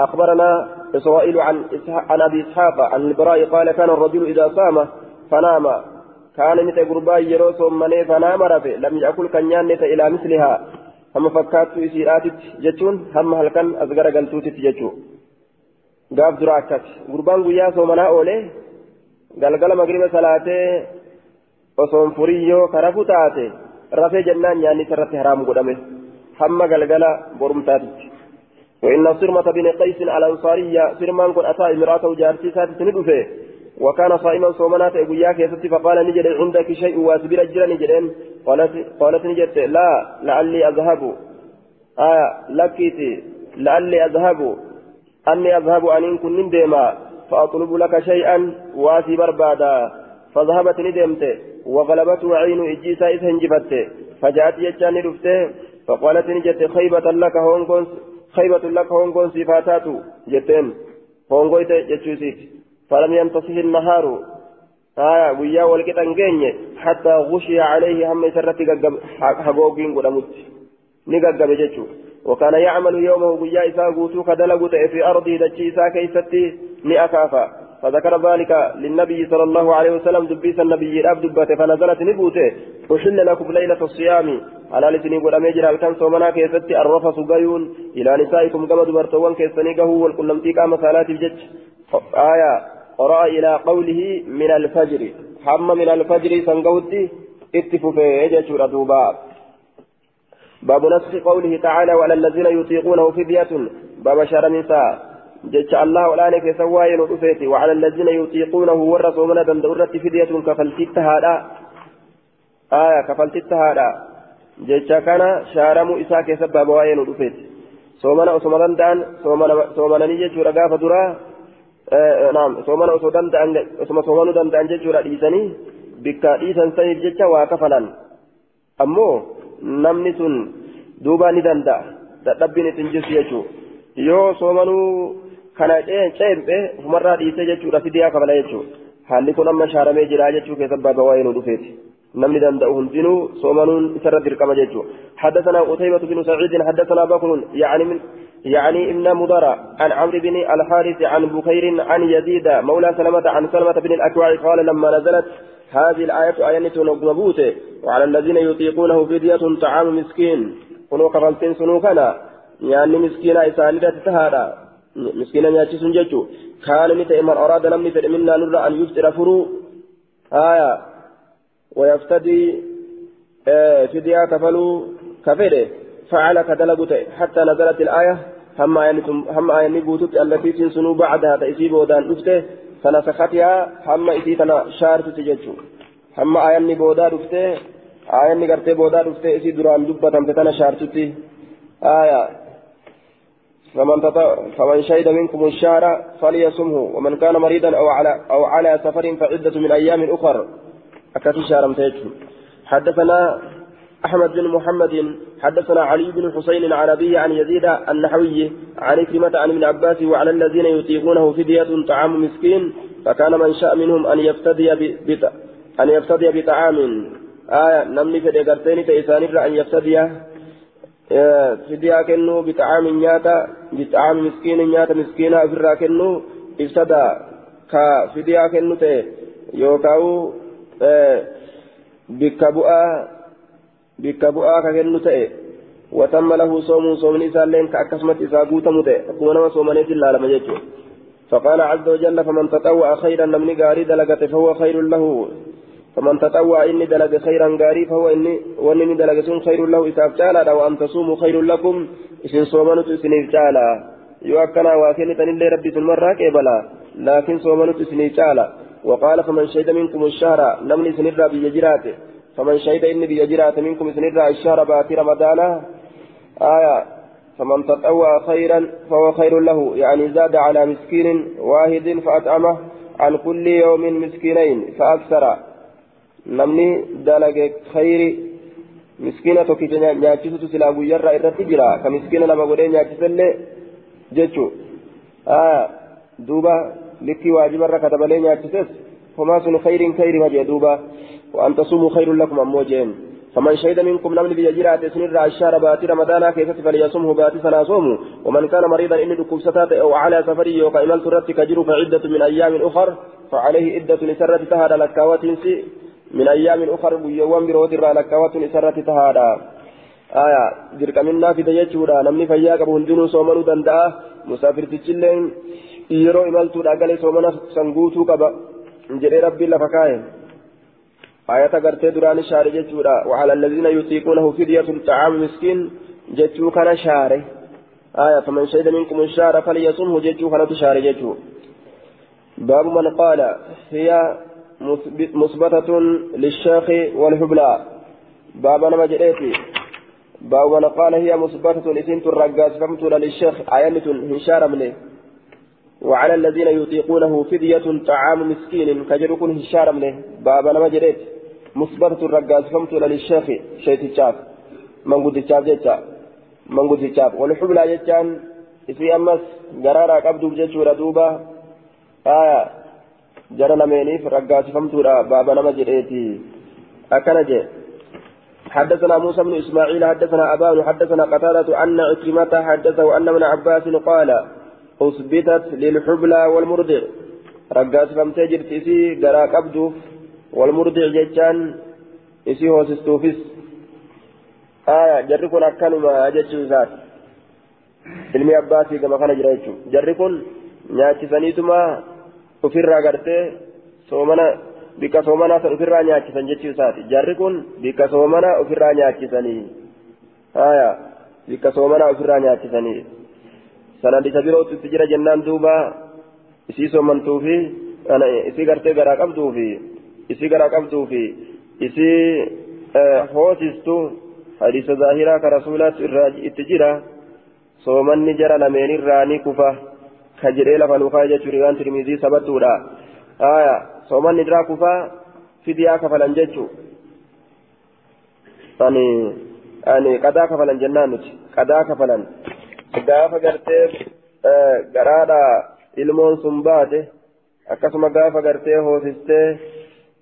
أخبرنا إسرائيل عن عن أبي إسحاق عن البراء قال كان الرجل إذا صام فنام. كان متى قربا يروس مني فنام رفي لم يأكل كنيان إلى مثلها. هم فكات إسيرات جتون. هم هل كان أصغر قلتوت جتو قاف دراكت قربان قيا صومنا أولي قال مغرب صلاة وصوم فريو كرفو تاتي رفي جنان يعني سرت حرام قدامه هم قال برمتاتي وإن صرمة بن قيس الأنصارية صرمان قد أتى امرأته جارتي ساتت ندفه وكان صائما صومنات أبوياك يستي فقال نجد عندك شيء واسبر أجرا نجدين قالت قالت نجد لا لعلي أذهب آية لكيتي لعلي أذهب أني أذهب أن كن ديما فأطلب لك شيئا واسي بربادا. فذهبت ندمت. وغلبته عين إجيسا إذ هنجفت فجاءت يجاني رفته فقالت نجد خيبة لك هونكونس خيبة لك هونغون صفاتات جتين هونغويت جتشوسيت. فلم ينتصف النهار. آية ويا والكتان جيني حتى غشي عليه هم سرتي هغوغين قدمت. نقدم وكان يعمل يومه ويا إساء قوتو كدلقوت في أرضه دجي كيستي. نأكافا فذكر ذلك للنبي صلى الله عليه وسلم دبيس النبي الأب دبته فنزلت نبوته. أحل لكم ليلة الصيام. على لسني قد أميجر الكن صومنا كيستي الرفس قيون إلى نسائكم كما دبرتوان كيستني قهو والقلمتي كام صلاة الجج. آية. قرأ إلى قوله من الفجر. حم من الفجر سنقوتي اتفوا في دوبا. باب نسخ قوله تعالى وعلى الذين يطيقونه فدية. باب شر نساء. جج الله والآن في سواي نطفيتي وعلى الذين يطيقونه ورثوا من دندورة فدية كفلتت هذا آية كفلتت هذا جج كان شارم إساء كسبب واي نطفيتي soomana osoma danda'an soomananii jechuudha gaafa duraa naam soomana osoo danda'an osoma soomanuu danda'an jechuudha dhiisanii bikka dhiisan saniif jecha waa kafalan ammoo namni sun duuba ni danda'a dadhabbiin ittiin jirtu jechuudha yoo soomanuu kana ceempe ofumarraa dhiisee jechuudha fidiyaa kafala jechuudha. Haalli kun amma shaaramee jira jechuu keessatti baaba waa'ee nu dhufeeti. نمني دندأ هندنو صومنون سر الدرقم جيتشو حدثنا قتيبة بن سعيد حدثنا بكر يعني من يعني ابن مضر عن عمرو بن الحارث عن بخير عن يزيد مولى سلمة عن سلمة بن الأكوع قال لما نزلت هذه الآية آية نبوت وعلى الذين يطيقونه فدية طعام مسكين كنوا كفلتين سنوكنا يعني مسكين إسانيدة تهادا مسكين ياتي سنجتشو كان متى من أراد لم يفر منا نرى أن يفطر فرو. آية. ويفتدي فديا كفلوا كفره فعل كدلبت حتى نزلت الآية. هم هم آية نبوتت التي تنسنوا بعدها تأسيب ودان أفته. فنسختها. هم إسيتنا شارت تججو هم آية نبودا أفته. آية نقرت بودا أفته. إسي دران دبة تمتنا شارتتي آية. فمن. فمن شهد منكم الشهر فليصمه ومن كان مريضا أو على أو على سفر فعدة من أيام أخر أكثر شهر حدثنا أحمد بن محمد حدثنا علي بن حسين عن أبيه عن يزيد النحوي عن كلمة عن ابن عباس وعلى الذين يطيقونه فدية طعام مسكين فكان من شاء منهم أن يفتدي. أن يفتدي بطعام آية نمني في دقرتين تيسان أن يفتدي آه، فدية كنو بطعام نياتا بطعام مسكين نياتا مسكينا في الراكنو افتدى كفدية كنو تي يوكاو آه، kennu ta'e watamma lahu soomuun soomni isaalleen ka akkasumatti isaa guutamu ta'e akkuma nama soomaniitiin laalama jechuudha فقال عز وجل فمن تطوع خيرا نمني غاري دلقت فهو خير له فمن تطوع إني دلق خيرا غاري فهو إني وإني دلقتون خير له إساف تعالى وأن تصوموا خير لكم إسن صومنت إسنيف تعالى يوكنا واكن تنلي ربي المرة كيبلا لكن صومنت إسنيف تعالى وقال فمن شهد منكم الشهر نمني سنرى بيجراته فمن شهد إني بيجرات منكم سنرى الشهر باتي رمضان. آية فمن تطوع خيرا فهو خير له. يعني زاد على مسكين واحد فأطعمه عن كل يوم مسكينين فأكثر. نمني دلق خير مسكينة توكي نياتشيسو سلا غيرا إرتي جرا كمسكينة لما قولي نياتشيسلي جيتشو آية دوبا لكي واجب الركة بلي نياتشيسس فما سن خير خير ما دوبا وأن تصوموا خير لكم أموجين فمن شهد منكم نمن بيجرات سنر الشهر باتي رمضان كيف فليصومه باتي صوموا ومن كان مريضا إن دكوب ستات أو على سفر يوكا إمال ترت كجر فعدة من أيام أخر فعليه عدة لسرة تهاد لكاوات من أيام أخر يوم بروت لكاوات لسرة تهاد آية جرك منا في ديجورا نمني فياك بهندنو صومنو دندأ. مسافر تجلين. يرو إمال تراغلي صومنا سنغوتو كبا جري ربي لفكاين آية قرتي دران شاري جتورا وعلى الذين يطيقونه فدية طعام مسكين. جتو كان شاري. آية فمن شهد منكم الشهر فليصمه. جتو كان تشاري جتو باب من قال هي مثبتة للشيخ والحبلى باب ما جريتي باب من قال هي مثبتة لسنت الرقاس فمتنا للشيخ آية هشار منه. وعلى الذين يطيقونه فدية طعام مسكين كجركن هشار منه. باب ما جريتي مثبتة الرقاز فمت للشيخ شيتشاف من قد تشاف جتا من قد تشاف والحبلى جتان في أمس قرارا قبض جتشورا دوبا آية جرى لمينيف رقاز فمت بابا نمجريتي أكنجي حدثنا موسى بن اسماعيل حدثنا ابان حدثنا قتادة ان عكرمة حدثه ان ابن عباس قال اثبتت للحبلى والمرضع رقاس فمتجر تسي قرا قبض والمرضع جتان isii hoosistuufis. Aya jarri kun akkanuma jechuu isaati. Ilmi abbaasii gama kana jira jechuu jarri kun ofirraa gartee soomana bikka soomanaa san ofirraa nyaachisan jechuu isaati jarri kun bikka soomanaa ofirraa nyaachisanii aya bikka soomanaa ofirraa nyaachisanii sanad isa birootu itti jira jennaan duuba isii soomantuufi isii gartee garaa qabduufi isii garaa qabduu fi isii hoosistu hadiisa zaahiraa ka rasuulaatu irraa itti jira soomanni jara lameenirraa ni kufa jedhee lafa nuufaa jechuun riwaan tirmizii sabattuudha aya soomanni irraa kufaa fidiyaa kafalan jechuu ani ani qadaa kafalan jennaan nuti qadaa kafalan gaafa gartee garaadha ilmoon sun baate akkasuma gaafa gartee hoosistee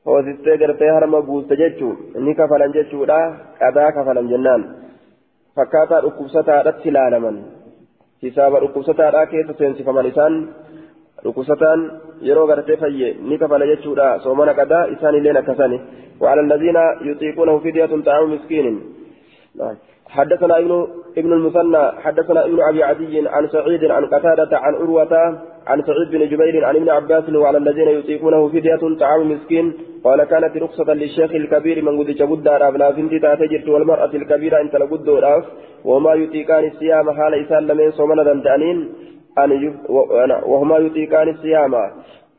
hoosistee gartee harma guutte jechuun ni kafalan jechuudha qadaa kafalan jennaan fakkaataa dhukkubsataadhatti ilaalaman hisaaba dhukkubsataadhaa keessa seensifaman isaan dhukkubsataan yeroo gartee fayye ni kafala jechuudha soomana qadaa isaan illeen akkasani وعلى الذين يطيقونه فدية طعام مسكين حدثنا ابن ابن المثنى حدثنا ابن ابي عدي عن سعيد عن قتادة عن عروة عن سعيد بن جبير عن ابن عباس وعلى الذين يطيقونه فدية طعام مسكين قال كانت رخصة للشيخ الكبير من قد جبد دار لا فنتي تاتجرت والمرأة الكبيرة انت لقد راف وما يطيقان الصيام حال إسان لمن صومنا دندانين أن. وهما يطيقان الصيام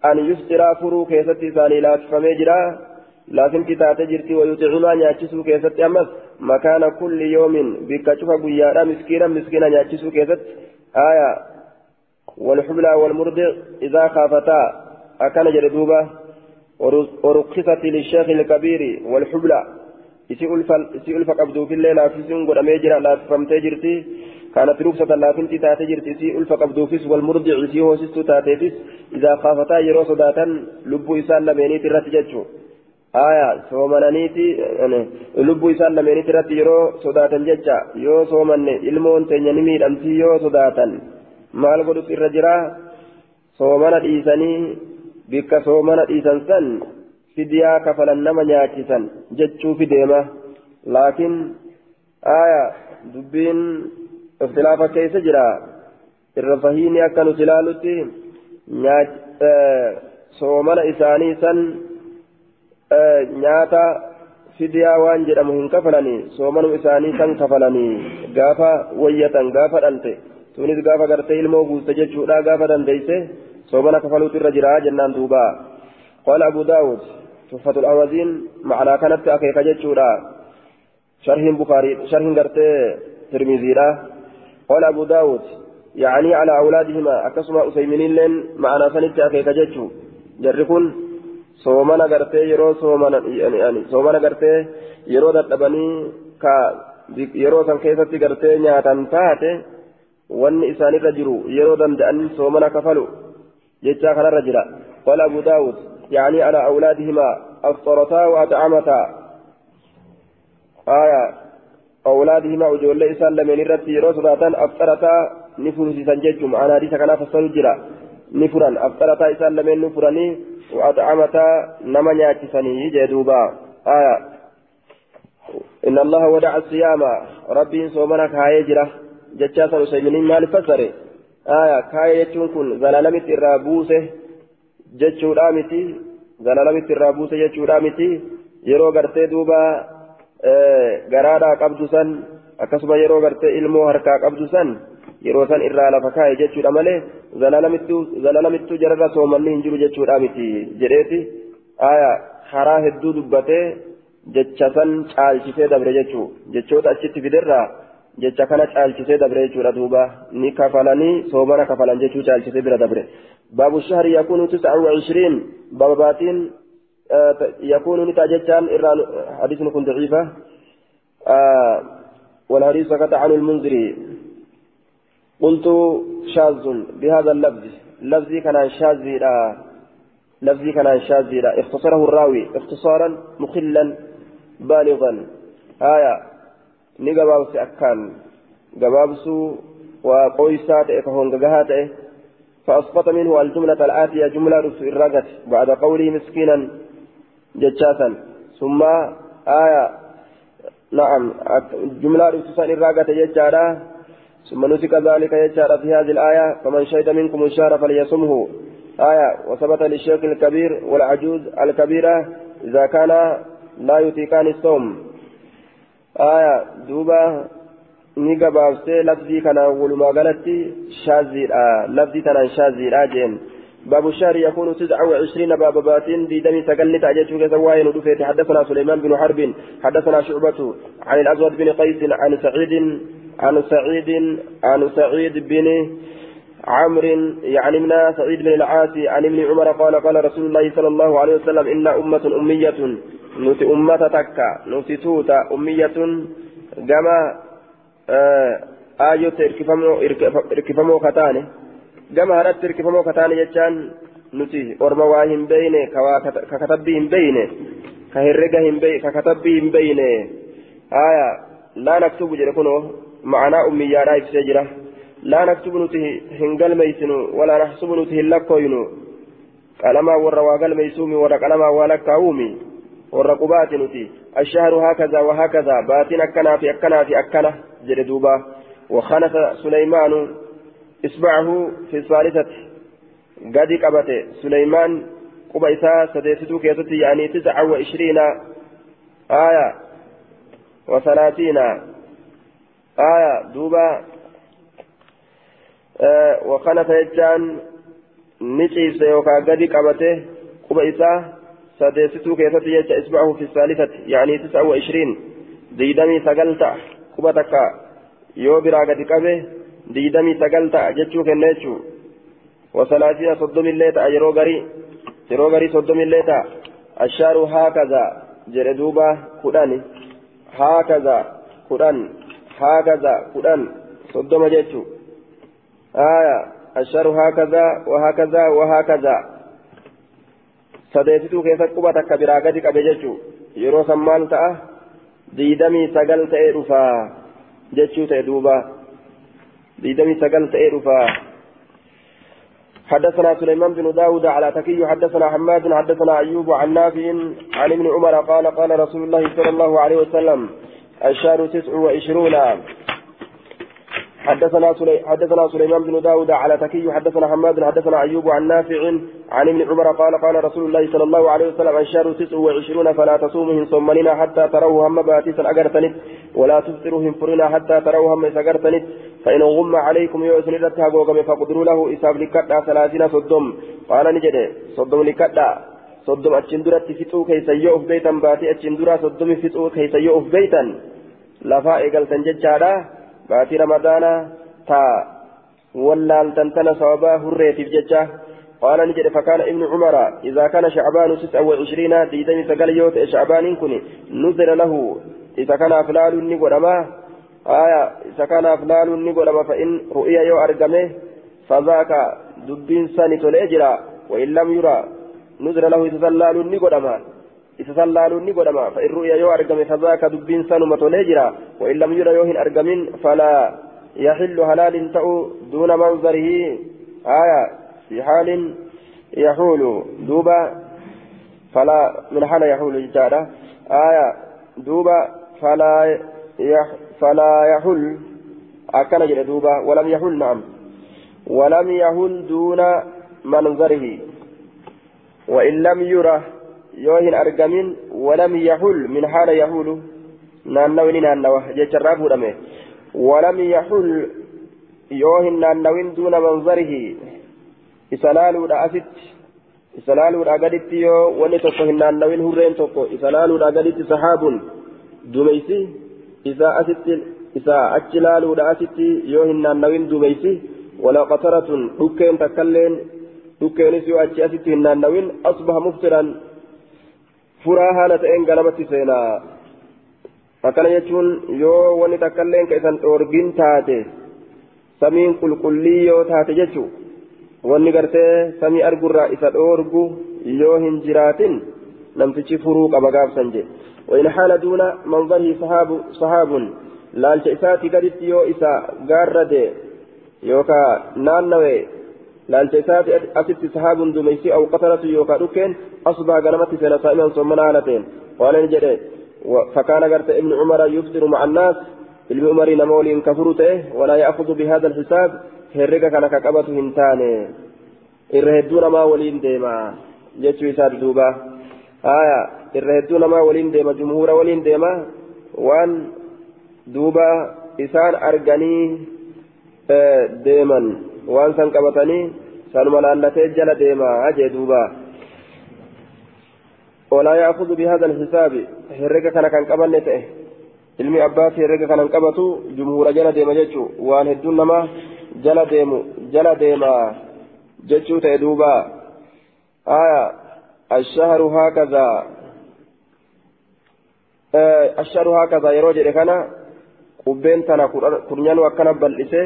أن يفطرا فرو كيست ثاني لا تفمجرا لا فنتي تاتجرت ويطعما نياتشسو كيست أمس. مكان كل يوم بك بيانا مسكينا مسكينا نياتشسو كيست. آية. والحبلى والمرضع إذا خافتا. أكان جردوبة ورخصت للشيخ الكبير والحبلى. isii ulfa qabduufillee laaffisuun godhamee jira laaffifamtee jirti كانت رخصة لكن تاتي جرت سي ألف قبضوفس والمرضع سي هوسست تاتيفس إذا خافتا يرو صداتا لبو إسان لميني ترات جتشو آية سومنانيتي لبو إسان لميني ترات يرو صداتا جتشا يو سومن إلمون تنينمي أمتي يو صداتا. Maal godhut irra jira soomana dhiisanii bikka soomana dhiisan san fidiyaa kafalan nama nyaachisan jechuufi deema laakiin aya dubbiin iftilaafa keessa jira irra fahiini akka nuti ilaalutti soomana isaanii san nyaata fidiyaa waan jedhamu hin kafalanii soomanum isaanii san kafalanii gaafa wayyatan gaafa dhalte tunis gaafa gartee ilmoo guutte jechuudha gaafa dandeeyse soomana kafaluutu irra jira jennaan duuba qaala abu daawud تحفة الأوازين معنى كانت أكيك جتشورا شرح بخاري شرح قرتي ترمذي قال أبو داود يعني على أولادهما أكسما أسيمنين لين معنى سنت أكيك جتشو جركن soomana gartee yeroo soomana gartee yeroo dadhabanii ka yeroo san keessatti gartee nyaatan taate wanni isaanirra jiru yeroo danda'an soomana kafalu jechaa kanarra jira. Qala abu daawud يعني على أولادهما أفطرتا وأطعمتا آية أولادهما وجول إسان لمن الرد يروسراتا أفطرتا نفرس سنججم أنا حديث كان فصل جرا نفرا أفطرتا إسان لمن نفرني وأطعمتا نما نياتسني جدوبا آية إن الله ودع الصيام ربي صومنا كاي جرا جتشاسا وسيمنين مال فسره آية كاي يجون كن زلالمت jechuudha miti zalalamitti irraa buuse jechuudha miti yeroo gartee duuba garaadhaa qabdu san akkasuma yeroo gartee ilmoo harkaa qabdu san yeroo san irraa lafa kaa'e jechuudha malee zalalamittuu jararra soomanni hin jiru jechuudha miti jedheeti karaa hedduu dubbatee jecha san caalchisee dabre jechuu jechoota achitti fiderraa jecha kana caalchisee dabre jechuudha duuba. Ni kafalanii soomana kafalan jechuu caalchisee bira dabre. باب الشهر يكون تسعة وعشرين باباتين آه يكون نتاجتان إران حديث كن ضعيفة آه والحديث سكت عن المنذري قلت شاذ بهذا اللفظ لفظي كان شاذي لا لفظي كان شاذي لا اختصره الراوي اختصارا مخلا بالغا آية نجبابس أكان جبابس وقويسات إكهون جهات فأسقط منه الجملة الآتية جملة الرقت بعد قوله مسكينا ججاسا ثم آية نعم جملة رسول الرقت ججارا ثم نسك ذلك يجار في هذه الآية فمن شهد منكم الشهر فليصمه آية وثبت للشيخ الكبير والعجوز الكبيرة إذا كان لا يطيقان الصوم آية دوبا ni gabaabsee lafzii kanaan walumaa galatti shaaziidha lafzii tanaan shaaziidha jeen باب الشهر يكون تسعة وعشرين باب باتين دي دمي تقلت أجتشو كسواين ودفيت. حدثنا سليمان بن حرب حدثنا شعبة عن الأسود بن قيس عن سعيد عن سعيد عن سعيد بن عمرو يعني من سعيد بن العاصي عن ابن عمر قال قال رسول الله صلى الله عليه وسلم إن أمة أمية نوتي أمة تكا نوتي توتا أمية كما aayoota hirkifamoo kataane gama haratti hirkifamoo kataane jechaan nuti orma waa hin beeyne ka katabbii hin beeyne ka herrega ka katabbii hin beeyne aya laa naktubu jedhe kunoo ma'anaa ummiyyaadhaa ibsee jira laa naktubu nuti hin galmeeysinu walaa naxsubu nuti hin lakkooynu qalamaa warra waa galmeeysuumi warra qalamaa waa lakkaa'uumi qubaati nuti الشهر هكذا وهكذا باتين أكنا في أكنا في أكنا جلدوبا وخنث سليمان إصبعه في الثالثة قد قبت سليمان قبيسا سديستو كيستي يعني تسعة وعشرين آية وثلاثين آية دوبا آه وخنث يجان نشيس يوكا قد قبته قبيسا سديستو كيستي يجا إصبعه في الثالثة يعني تسعة وعشرين ديدمي سقلت قبتك yoo biraa gadi qabe diidamii sagal ta'a jechuu kenna jechuu wasalaasiina soddomillee ta'a yeroo garii yeroo garii soddomillee ta'a ashaaru haakaza jedhe duuba kudhani هكذا كدن هكذا كدن صدم جيتشو آية الشهر هكذا وهكذا وهكذا sadeesituu keessatti quba takka biraa gadi qabe jechuu yeroo san maal ta'a diidamii sagal ta'ee dhufaa jechuu ta'e duuba diidamii sagal ta'ee dhufaa حدثنا سليمان بن داود على تكي حدثنا حماد حدثنا أيوب عن نافع عن ابن عمر قال قال رسول الله صلى الله عليه وسلم الشهر تسع وعشرون حدثنا سلي... حدثنا سليمان بن داود على تكي حدثنا حماد حدثنا أيوب عن نافع عن ابن عمر قال قال رسول الله صلى الله عليه وسلم الشهر تسع وعشرون فلا تصومهم صمننا حتى تروا هم باتيسا أجرتنت ولا تفطرهم فرنا حتى تروا هم أجرتنت فإن غم عليكم يؤسن رتها غوغم فقدروا له إساب لكتا ثلاثين صدم. قال نجد صدم لكتا صدم أتشندرت فتو كيس يؤف بيتا باتي أتشندرا صدم فتو كيس يؤف بيتا. لفا إقل باتي رمضان تا ولال تنتن صوابا هريتي بججة قال نجد فكان ابن عمر إذا كان شعبان تسعة وعشرين ديدم سقل يوت شعبان كني نزل له إذا كان أفلال نقرما آية إذا كان أفلال نقرما فإن رؤيا يو أرقمه فذاك دبين ساني توليجرا وإن لم يرى نزل له إذا سلال نقرما إذا سلال نقرما فإن رؤيا يو أرقمه فذاك دبين سانو توليجرا وإن لم يرى يوهن أرقمين فلا يحل هلال تأو دون منظره آية في حال يحول دوبا فلا من حال يحول جارة آية دوبا فلا يح فلا يحل أكن جل دوبا ولم يحل نعم ولم يحل دون منظره وإن لم يره يوهن أرقمين ولم يحل من حال يحول نانوين نانوه جيشرا فورمه ولم يحل يوهن نانوين دون منظره isalaaluudha asitti isalaaluudha gaditti yoo wanni tokko hin naannawin hurreen tokko isalaaluudha gaditti sahaabun dumeysi isaa asitti isaa achi laaluudha asitti yoo hin naannawin dumeysi wala qataratun dhukkeen takkalleen dhukkeenis yoo achi furaa haala ta'een ganamatti seenaa akkana jechuun yoo wanni takkalleen ka isan dhoorgin taate samiin qulqullii yoo taate jechuu wanni gartee samii argurraa isa dhoorgu yoo hin jiraatin namtichi furuu qaba gaafsan je وإن حال دون منظره صحاب صحاب لالش إساتي قدت يو إسا قارد يوكا نانوي لالش إساتي أتت صحاب دميسي أو قتلت يوكا دوكين أصبح قنمت سنة صائما ثم نالتين قال نجري فكان قرت ابن عمر يفطر مع الناس ابن عمر نمول كفرته ولا يأخذ بهذا الحساب hin taane irra hedduu namaa waliin deema jechuu isaati duuba haya irra hedduu namaa waliin deema jumhuura waliin deema waan duuba isaan arganii deeman waan san qabatanii sanuma laallatee jala deema jee duuba ولا يأخذ بهذا الحساب herrega kana kan qabanne ta'e ilmi abbaas herrega kanan qabatu jumhuura jala deema jechuu waan hedduun namaa jala deemu jala deema jechuu ta'e duuba aya ashahru hakaza ashahru hakaza yeroo jedhe kana qubbeen tana kurnyaanu akkana bal'ise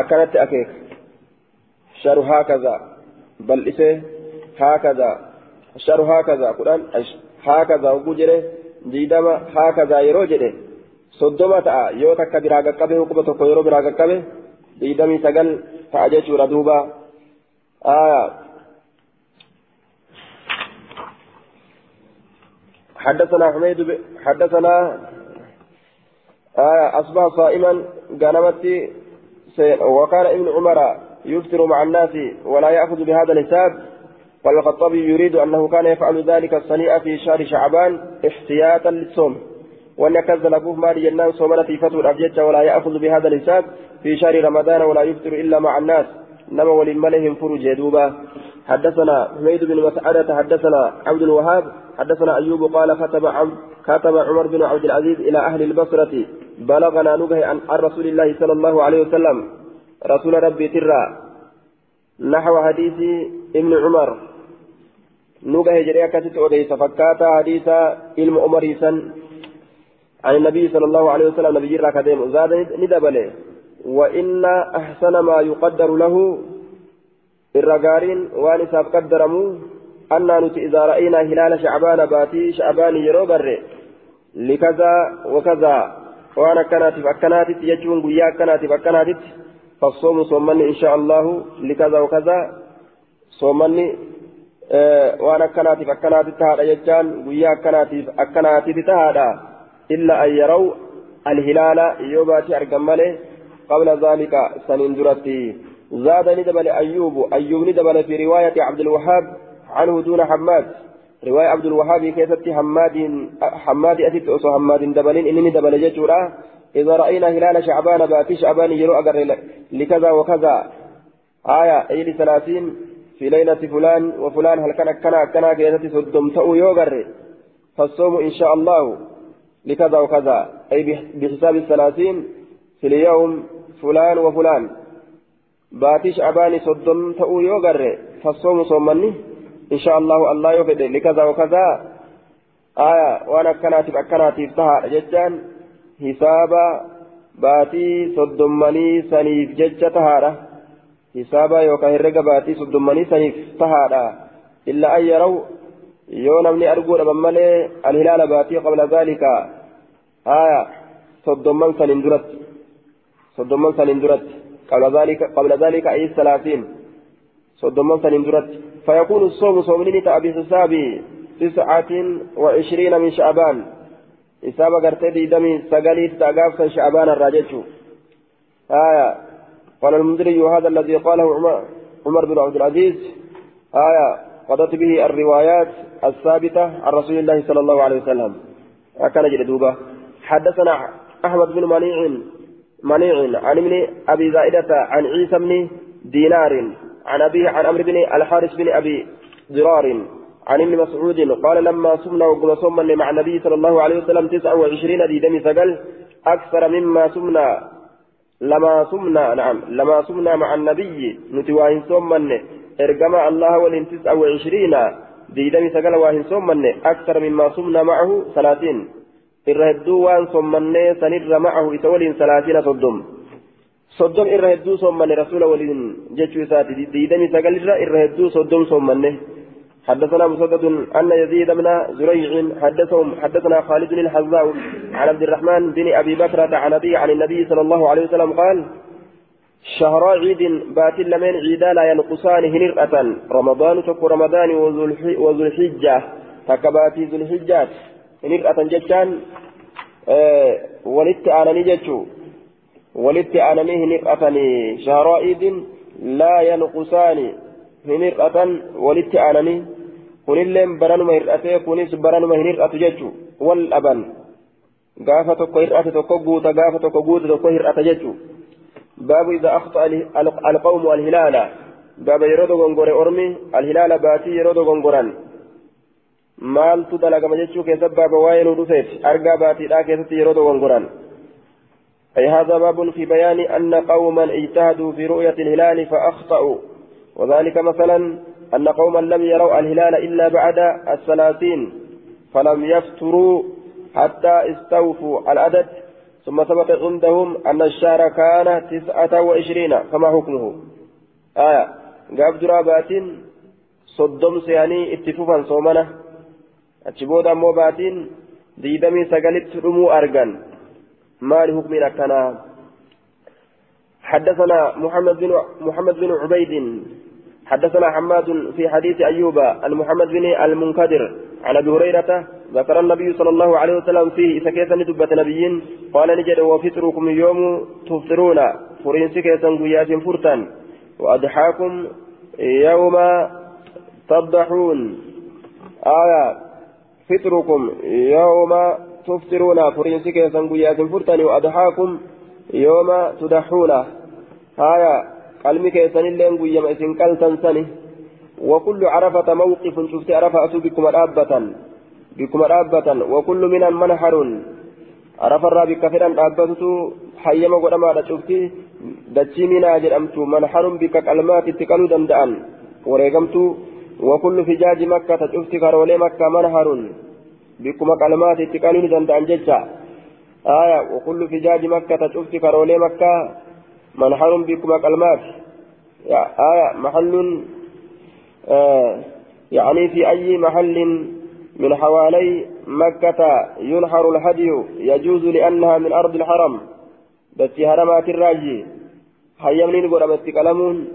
akkanatti akeeka ashahru hakaza bal'ise hakaza ashahru hakaza kudhan hakaza hogguu jedhe diidama hakaza yeroo jedhe soddoma ta'a yoo takka biraa qaqqabe hukuba tokko yeroo biraa qaqqabe ديدمي سجل فأجت ردوبا آية حدثنا حميد ب... حدثنا آية أصبح صائما قنمت وقال ابن عمر يفطر مع الناس ولا يأخذ بهذا الحساب. والخطابي يريد أنه كان يفعل ذلك الصنيع في شهر شعبان احتياطا للصوم. وأن كذل أبوه مال جنان صومنا فتو الأبجد ولا يأخذ بهذا الحساب في شهر رمضان ولا يفطر إلا مع الناس. نما ولملهم فرج دوبا حدثنا حميد بن مسعدة حدثنا عبد الوهاب حدثنا أيوب قال كتب كتب عمر بن عبد العزيز إلى أهل البصرة بلغنا نجه عن رسول الله صلى الله عليه وسلم. رسول ربي ترى نحو حديث ابن عمر. نجه جريا كتت أوديس فكاتا حديث علم عمر عن النبي صلى الله عليه وسلم نبي راكديم زاد ندبله وإن أحسن ما يقدر له الرجارين وانساب قدرمو أن نتي إذا رأينا هلال شعبان باتي شعبان يروبر لكذا وكذا. وأنا كانت فأكنات يجون قيا كانت فأكنات فالصوم صومني إن شاء الله لكذا وكذا. صومني آه وأنا كانت فأكنات تهادا يجان قيا كانت أكنات تهادا. إلا أن يروا الهلال يوباتي أرقمالي قبل ذلك سنين درتي زاد ندبل أيوب أيوب ندبل في رواية عبد الوهاب عنه دون حماد. رواية عبد الوهاب كيست حماد حماد أتت أصو حماد دبلين إنني دبل جتورا إذا رأينا هلال شعبان بأتي شعبان يرو أقر لكذا وكذا. آية أي لثلاثين في ليلة فلان وفلان هل كان كنا كنا كيست صدم تأو يوغر فالصوم إن شاء الله لكذا وكذا. أي بحساب الثلاثين في اليوم فلان وفلان. بأتي شعبان صدم تأو يوغر فالصوم صومني إن شاء الله الله يفد لكذا وكذا. آية وأنا حسابا باتي صدمني سنيف جج تهارة حسابا يوكا هرقا باتي صدمني سنيف تهارة إلا أن يروا يونمني أرجو مملي الهلال باتي قبل ذلك آية صدمن سنندرت صدمن سنندرت قبل ذلك قبل ذلك أي الثلاثين صدمن سنندرت فيكون الصوم صومني تأبي حسابي تسعة وعشرين من شعبان حساب قرتي دي دمي سقالي تأقاف شعبان الراجج آية قال المنذري هذا الذي قاله عمر بن عبد العزيز آية قضت به الروايات الثابتة عن رسول الله صلى الله عليه وسلم أكن جلدوبة حدثنا أحمد بن منيع منيع عن ابن أبي زائدة عن عيسى بن دينار عن أبيه عن عمرو بن الحارث بن أبي ضرار عن ابن مسعود قال لما صمنا وقم صمنا مع النبي صلى الله عليه وسلم تسعة وعشرين ديدم سقل أكثر مما صمنا لما صمنا نعم لما صمنا مع النبي نتواهن صمنا إرجما الله ولن تسعة وعشرين ديدم سقل واهن صمنا أكثر مما صمنا معه ثلاثين. الرهدو وان صمنا سنر معه إتولين ثلاثين صدم. صدم الرهدو صمنا رسول ولين جتشو ساتي. ديدم سقل الرهدو صدم صمنا حدثنا مسدد أن يزيد بن زريع حدثهم حدثنا خالد بن الحذاء عن عبد الرحمن بن أبي بكرة عن أبي عن النبي صلى الله عليه وسلم قال شهر عيد بات لمن عيدا لا ينقصان هنرأة. رمضان تك رمضان وذو الحجة تكباتي ذو الحجات هنرأة جتان أه ولدت آنني جتشو. ولدت آنني هنرأة شهر عيد لا ينقصان هنرأة. ولدت آنني kunilleen baranuma hir'atee kunis baranuma hin hir'atu jechu wal dhaban gaafa tokko hir'ate tokko guuta gaafa tokko guuta tokko hir'ata jechu baabu idza akhta alqawmu alhilaala baaba yeroo dogongore ormi alhilaala baatii yeroo dogongoran maaltu dalagama jechuu keessatti baaba waa'ee nu dhufeet argaa baatiidhaa keessatti yeroo dogongoran أي هذا باب في بيان أن قوما اجتهدوا في رؤية الهلال فأخطأوا وذلك مثلا أن قوما لم يروا الهلال إلا بعد الثلاثين فلم يفتروا حتى استوفوا العدد. ثم ثبت عندهم أن الشهر كان تسعة وعشرين فما حكمه؟ آية. قاب درابات صدم سياني اتفوفا صومنا. أتشبودا موبات ديدمي سقلت رمو أرقان ما لحكم أكنا حدثنا محمد بن محمد بن عبيد حدثنا حماد في حديث أيوب عن محمد بن المنكدر عن أبي هريرة ذكر النبي صلى الله عليه وسلم فيه إذا كيف ندبة نبيين؟ قال نجد وفطركم يوم تفطرون. فرنسك يسنقياس فرتا وأضحاكم يوم تضحون. آية. فطركم يوم تفطرون. فرنسك يسنقياس فرتا وأضحاكم يوم تضحون. آية. Qalmi keessanillee guyyama isin qaltan sani. وكل عرفة موقف شفت عرفة أسو بكم الأبة بكم الأبة وكل من منحر عرفة الرابي كفرا أبتت حيما قدما شفتي دتشي من أجل أمت منحر بك كلمات اتقالوا دمدأن وريقمت وكل فجاج مكة شفت كرولي مكة منحر بكم كلمات اتقالوا دمدأن ججا آية وكل فجاج مكة شفت كرولي مكة منحر بكم كلمات آية محل آه يعني في أي محل من حوالي مكة ينحر الهدي يجوز لأنها من أرض الحرم. بس هرمات الراجي هيمنين قرمت كلامون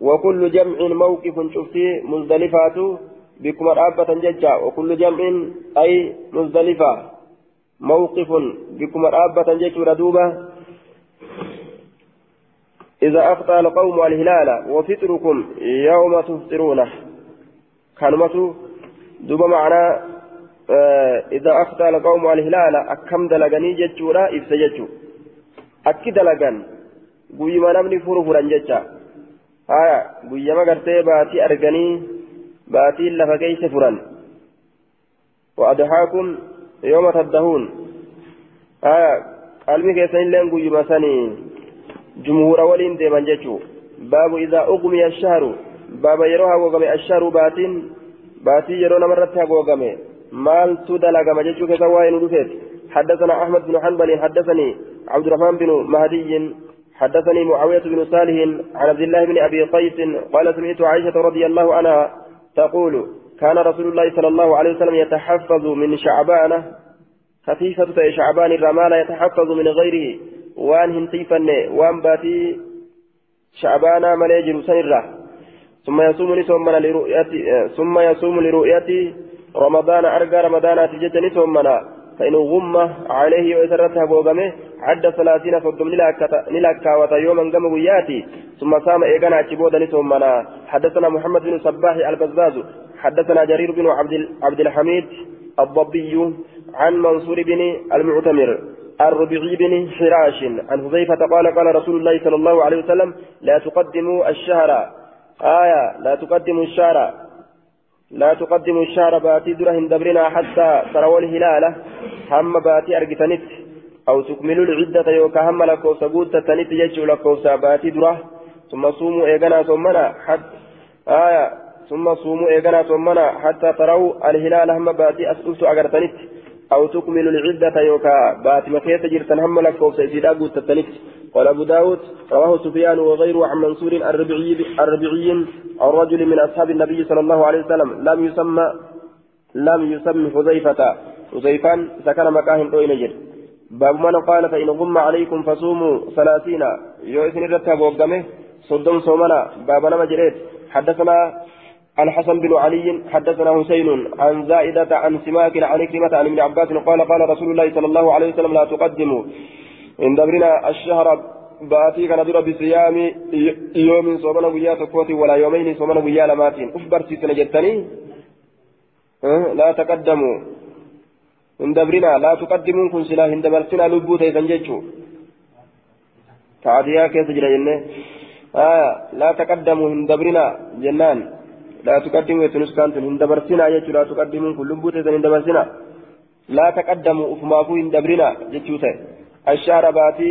وكل جمع موقف شفتي مزدلفات بكم رابة ججا وكل جمع أي مزدلفة. موقف بكم رابة ججا ردوبة. إذا أفطى القوم الهلال وفطركم يوم تفطرونه. كلمة دوبا معنى آه إذا أفطى القوم الهلال أكم دلغني ججورا؟ إبس ججو. أكي دلغن. قويما نمني فرفرا ججا. آية قويما قرتي باتي أرغني باتي لفكيس فرا وأضحاكم يوم تدهون. آية قلبي كيسين لين قويما سني. جمهور ولين ديما ججو باب إذا أغمي الشهر. باب يروها وقمي الشهر باتين. باتي يرونا مرة وقمي مال تدلق مججو كسوائن رفت حدثنا أحمد بن حنبل حدثني عبد الرحمن بن مهدي. حدثني معاوية بن صالح عن عبد الله بن أبي قيس. قال سمعت عائشة رضي الله عنها تقول كان رسول الله صلى الله عليه وسلم يتحفظ من شعبان خفيفة شعبان الرمال يتحفظ من غيره. وان هنتيفن وان باتي شعبان مليجر سنرة ثم يصوم لسومنا لرؤيتي ثم يصوم لرؤيتي رمضان أرقى رمضان تجتني ثمنا فإن غم عليه ويسرتها بوغمه عد ثلاثين صدم نلاكا وتيوما قم وياتي ثم سام إيقنا أتشبودا ثمنا حدثنا محمد بن صباح البزاز حدثنا جرير بن عبد الحميد الضبي عن منصور بن المعتمر الربيعي بن حراش عن حذيفة قال قال رسول الله صلى الله عليه وسلم لا تقدموا الشهر. آية لا تقدموا الشهر. لا تقدموا الشهر باتي درهن دبرنا حتى تروا الهلال. هم باتي أرقتنت أو تكملوا العدة يوكا هم لكوسا قوت تنت يجو لكوسا باتي درة. ثم صوموا إيقنا ثمنا حتى آية ثم صوموا إيقنا ثمنا حتى تروا الهلال هم باتي أسئلت أقرتنت أو تكملوا العدة يوكا باتي مكيت جرتن هم لكوسا إذا قوت تنت قال أبو داود رواه سفيان وغيره عن منصور الربيعي الربيعي عن رجل من أصحاب النبي صلى الله عليه وسلم. لم يسمى لم يسمى حذيفة. حذيفان سكن مكاه دوين جد باب من قال فإن غم عليكم فصوموا ثلاثين. يوسن الرتاب وقمه صدم صومنا. باب نما جريت. حدثنا الحسن بن علي حدثنا حسين عن زائدة عن سماك عن كلمة عن ابن عباس قال قال رسول الله صلى الله عليه وسلم لا تقدموا. إن دبرنا الشهر باتي كان در بصيام يوم صومنا ويا تكوتي ولا يومين صومنا ويا لماتين. أخبر سيسنا جتني. أه؟ لا تقدموا. إن دبرنا لا تقدموا كن سلا إن دبرتنا لبوت إذا جيتشو. تعديا كيف جنة؟ آه لا تقدموا. إن دبرنا جنان. لا تقدموا يتنسكان إن دبرتنا جيتشو لا تقدموا كن لبوت إذا إن دبرتنا لا تقدموا أفماكو إن دبرنا جيتشو الشهر باتي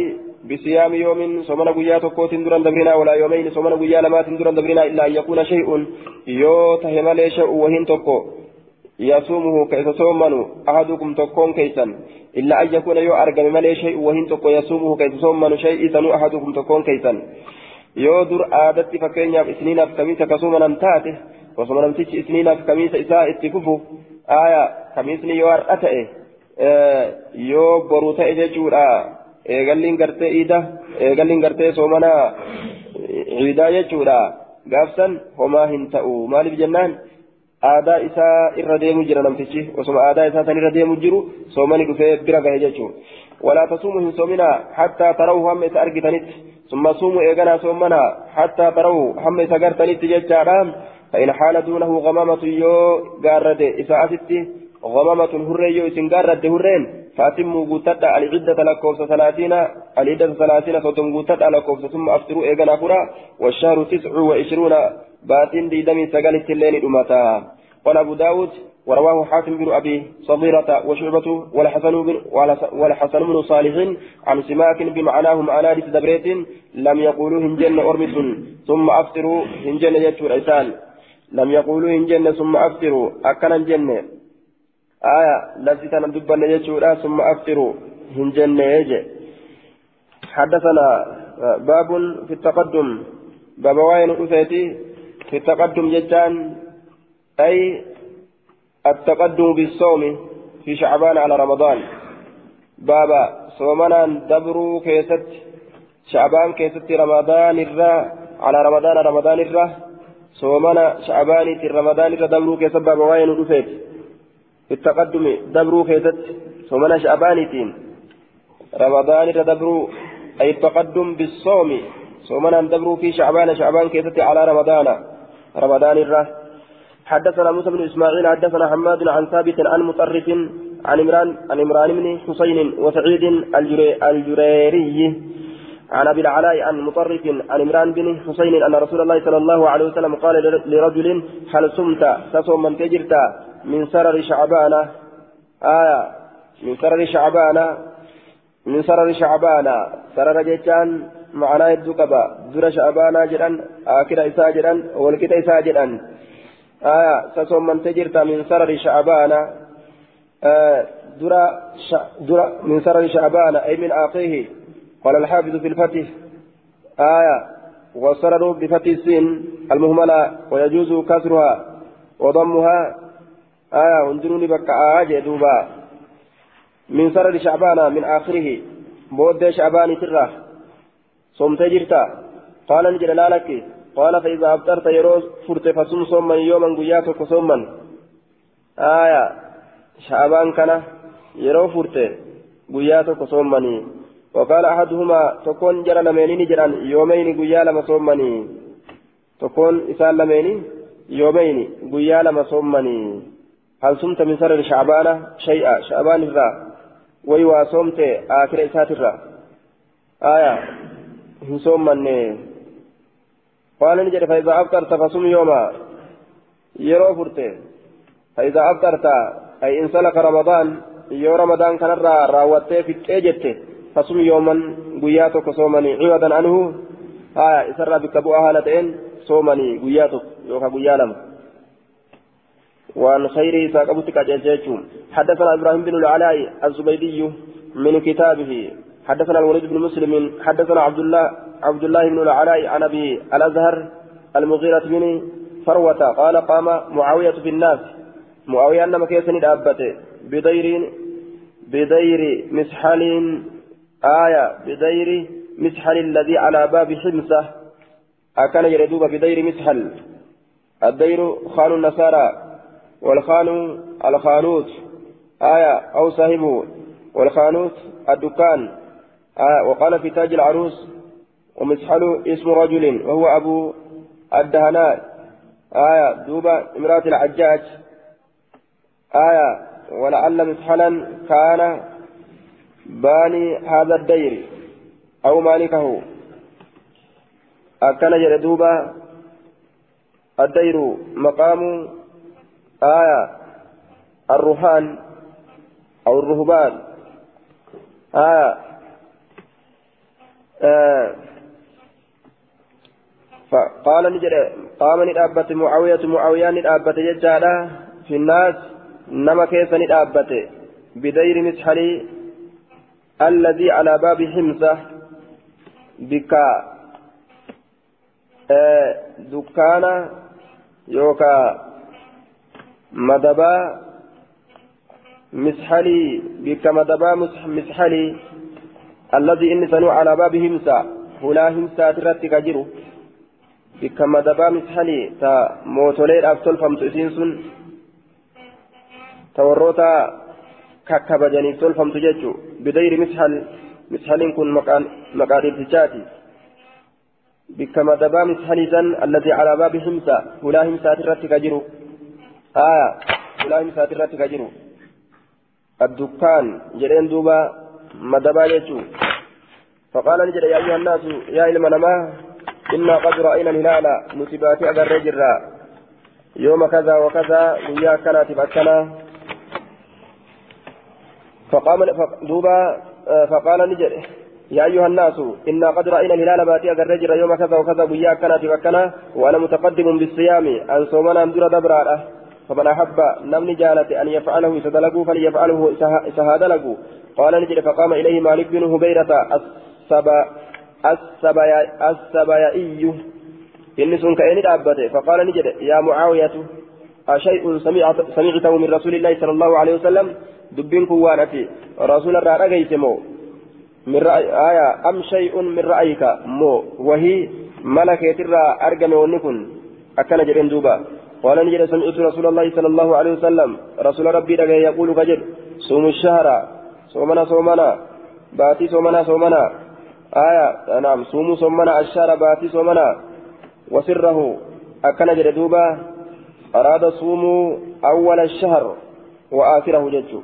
بصيام يوم صومنا قيا تكوت دران دبرنا ولا يومين صومنا قيا لمات دران دبرنا إلا أن يكون شيء يو تهمل شيء وهن تكو يصومه كيس صومنوا؟ أحدكم تكون كيسا إلا أن يكون يو أرقم ملي شيء وهن تكو يصومه كيس صومنوا شيء سنو أحدكم تكون كيسا يو در آدت فكينيا إسنين كميسا كصومنا امتاته وصومنا امتش إسنين كميسا إساء اتففه آية يو أرأته yoo boruu ta'e jechuudha eegalliin gartee iida eegalliin gartee soomana ciidaa jechuudha gaafsan homaa hin ta'u maaliif jennaan aadaa isaa irra deemu jira namtichi osoma aadaa isaa san irra deemu jiru soomani dhufee bira gahe jechuudha ولا تصوموا من صومنا حتى تروه هم أرجتنت ثم صوموا إيغانا صومنا حتى تروه هم سقرتنت ججارام فإن حال دونه غمامة يو قارد إساءتي غمامة هرين يوسن قارد هرين فأتموا قوتتا العدة لكوفة ثلاثين العدة ثلاثين صوتم قوتتا لكوفة ثم أفطروا إيقنا فرا والشهر تسع وعشرون باتين دي دمي سقالت الليل أمتا قال أبو داود ورواه حاتم بن أبي صغيرة وشعبة والحسن بن والحسن بن صالح عن سماك بمعناهم على دبريت لم يقولوا هنجن أرمس ثم أفطروا هنجن يجور عسان لم يقولوا هنجن ثم أفطروا. أكنا جنة. آية لفتنا دبنا يجورا ثم أفطروا. هنجنة حدثنا باب في التقدم. باب وين أثيتي في التقدم جتان. أي التقدم بالصوم في شعبان على رمضان. بابا صومنا دبروا كيست. شعبان كيست رمضان الرا على رمضان رمضان الرا. صومنا شعبان رمضان الرا دبروا كيست بابا وين أثيت في التقدم دبروا كيست صومنا شعبانتين رمضان الرا دبروا أي التقدم بالصوم صومنا دبروا في شعبان شعبان كيست على رمضان رمضان الرا حدثنا موسى بن اسماعيل حدثنا حماد عن ثابت عن مطرف عن عمران عن عمران بن حسين وسعيد الجري الجريري عن أبي العلاء عن مطرف عن عمران بن حسين أن رسول الله صلى الله عليه وسلم قال لرجل هل صمت؟ تصوم من تجرت من سرر شعبان. آية من سرر شعبان. من سرر شعبان. سرر جيتان معناه الدكبة در شعبان جدا آخر إساء جدا والكتا إساء جدا. آية تصوم من تجرت من سرر شعبان. آه درا شع درا من سرر شعبان. أي من آخره. قال الحافظ في الفتح آية والسرر بفتح السين المهملة ويجوز كسرها وضمها آية وانظروني بك آية دوبا. من سرر شعبان من آخره بود شعبان ترى. صمت جرتا قال نجل لك قال فإذا أفطرت يروز فرت فصم صوما يوما قياتك صوما آية. شعبان كان يرو فرت قياتك صومني وقال أحدهما تكون جرى لمينين جرى يومين قيا لما صومني. تكون إسال لمينين يومين قيا لما صومني. هل صمت من سر شعبان؟ شيئا شعبان الرا. ويوا صمت آخر إسات الرا. آية صومني. قال نجري فإذا أفطرت فصم يوما. يرو فرت. فإذا أفطرت أي إن رمضان يو رمضان كان را راوتي في التيجت فصم يوما قياتك صومني. عوضا عنه. آية إسرى بك بؤها لتين صومني. قياتك يوكا قيالم وعن خيره ساقبتك أجيجيتهم حدثنا إبراهيم بن العلاء الزبيدي من كتابه. حدثنا الوليد بن مسلم. حدثنا عبد الله عبد الله بن العلاء عن أبي الأزهر المغيرة بن فروة. قال قام معاوية في الناس. معاوية أنما كيسني دابته. بدير بدير مسحل آية بدير مسحل الذي على باب حمصة. أكان يردوب بدير مسحل. الدير خان النصارى والخان الخانوت. آية أو صاحبه والخانوت الدكان. آه وقال في تاج العروس ومسحل اسم رجل وهو أبو الدهناء. آية دوبا امرأة الحجاج آية ولعل مسحلا كان باني هذا الدير أو مالكه أكن جردوبا الدير مقام آية الرهان أو الرهبان آية آه فقال نجد قام ندابت معاوية معاوية ندابت ججالة في الناس نما كيف ندابت بدير مسحلي الذي على باب حمصة بك آه دكان يوكا مدبا مسحلي بك مدبا مسحلي الذي إن سنو على باب همسا هلا همسا ترتك جرو بك مدبا مسحلي تا موتولي أفتل فمتسين سن. تورطا ككبجني تلفم تججو بدير مسحل مسحل كن مكان مكان ارتجاتي بك مدبا مسحل سن الذي على باب همسا هلا همسا ترتك جرو آه هلا همسا ترتك جرو الدكان جرين دوبا مدبا يجو فقال نجد يا أيها الناس يا علم نما إنا قد رأينا الهلال نتباتي أجر رجرا يوم كذا وكذا ويا كانت بكنا فقام دوبا فقال نجد يا أيها الناس إنا قد رأينا الهلال باتي أجر يوم كذا وكذا ويا كانت بكنا وأنا متقدم بالصيام أن صومنا أندر دبرا فمن أحب نمني جالة أن يفعله ستلقوا فليفعله سهادلقوا قال نجد فقام إليه مالك بن هبيرة السبا السبا السبيائي. إني سنك إني فقال نجد يا معاوية سمعت سمعته من رسول الله صلى الله عليه وسلم دبين كوانتي. رسول الله رأيتمو من رأي آية أم شيء من رأيك؟ مو. وهي ملكة الرا أرجم ونكن. أكن جرين دوبا. قال نجد سمعت رسول الله صلى الله عليه وسلم. رسول ربي رجع يقول فجر صوم الشهر. صومنا صومنا. باتي صومنا صومنا. آية نعم. صوموا صومنا. الشهر باتي صومنا. وسره. أكن جرين دوبا. أراد صوموا أول الشهر وآخره جدّو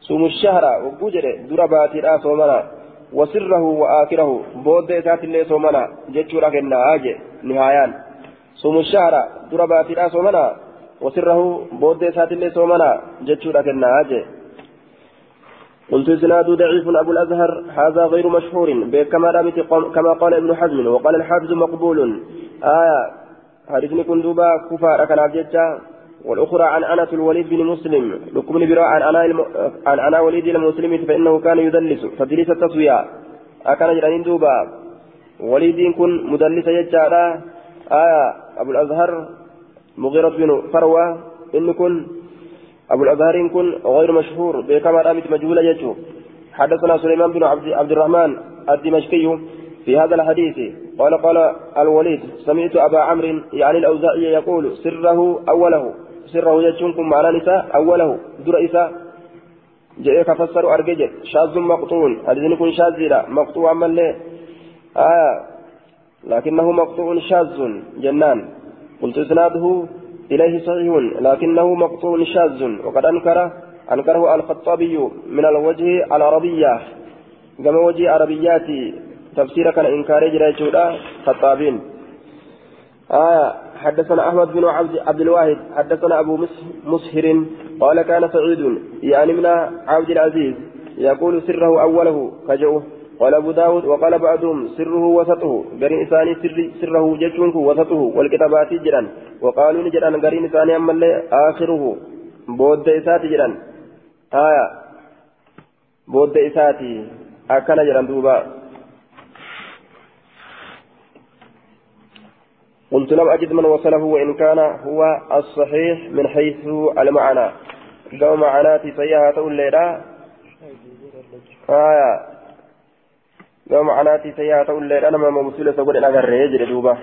صوم الشهر وجوجر دربات صومنا وسره وآخره بود ذات الله صومنا جتشورا كنا آجي نهايان. صوم الشهر دربات صومنا وسره بود ذات الله صومنا جتشورا كنا آجي قلت إسناد ضعيف أبو الأزهر هذا غير مشهور كما كما قال ابن حزم وقال الحافظ مقبول. آية حديثني كندوبا كفار كان والأخرى عن أنس الوليد بن مسلم. لكم براء عن أنا الم... عن أنا وليد المسلم فإنه كان يدلس. تدليس التسوية أكان جرانين دوبا. وليد كن مدلس يجارا آية أبو الأزهر مغيرة بن فروة. إن كن أبو الأزهر كن غير مشهور. بكما رأمت مجهولة يجو حدثنا سليمان بن عبد, عبد الرحمن الدمشقي في هذا الحديث. قال قال الوليد سمعت أبا عمرو يعني الأوزاعي يقول سره أوله. سره يجونكم معنى نساء أوله. در إساء. جاء كفسر أرججت شاذ مقطوع. هذا يكون شاذ مقطوع من آه. لكنه مقطوع شاذ. جنان. قلت إسناده إليه صحيح. لكنه مقطوع شاذ. وقد أنكر. أنكره الخطابي من الوجه العربية. كما وجه عربيات تفسير كان إنكار جرى خطابين. آه حدثنا أحمد بن عبد, الواحد حدثنا أبو مسهر قال كان سعيد يعني من عبد العزيز يقول سره أوله كجؤه قال أبو داود وقال بعضهم سره وسطه. قرين إساني سر سره جشونك وسطه والكتابات جرا وقالوا نجرا قرين إساني أما اللي آخره. بود إساتي جرا آية بود إساتي. أكن جرا دوبا. قلت لم أجد من وصله وإن كان هو الصحيح من حيث المعنى. لو معناتي سيئة الليلة آية. لو معناتي سيئة الليلة أنا ما مسؤولة سأقول إن أغرر يجري دوبا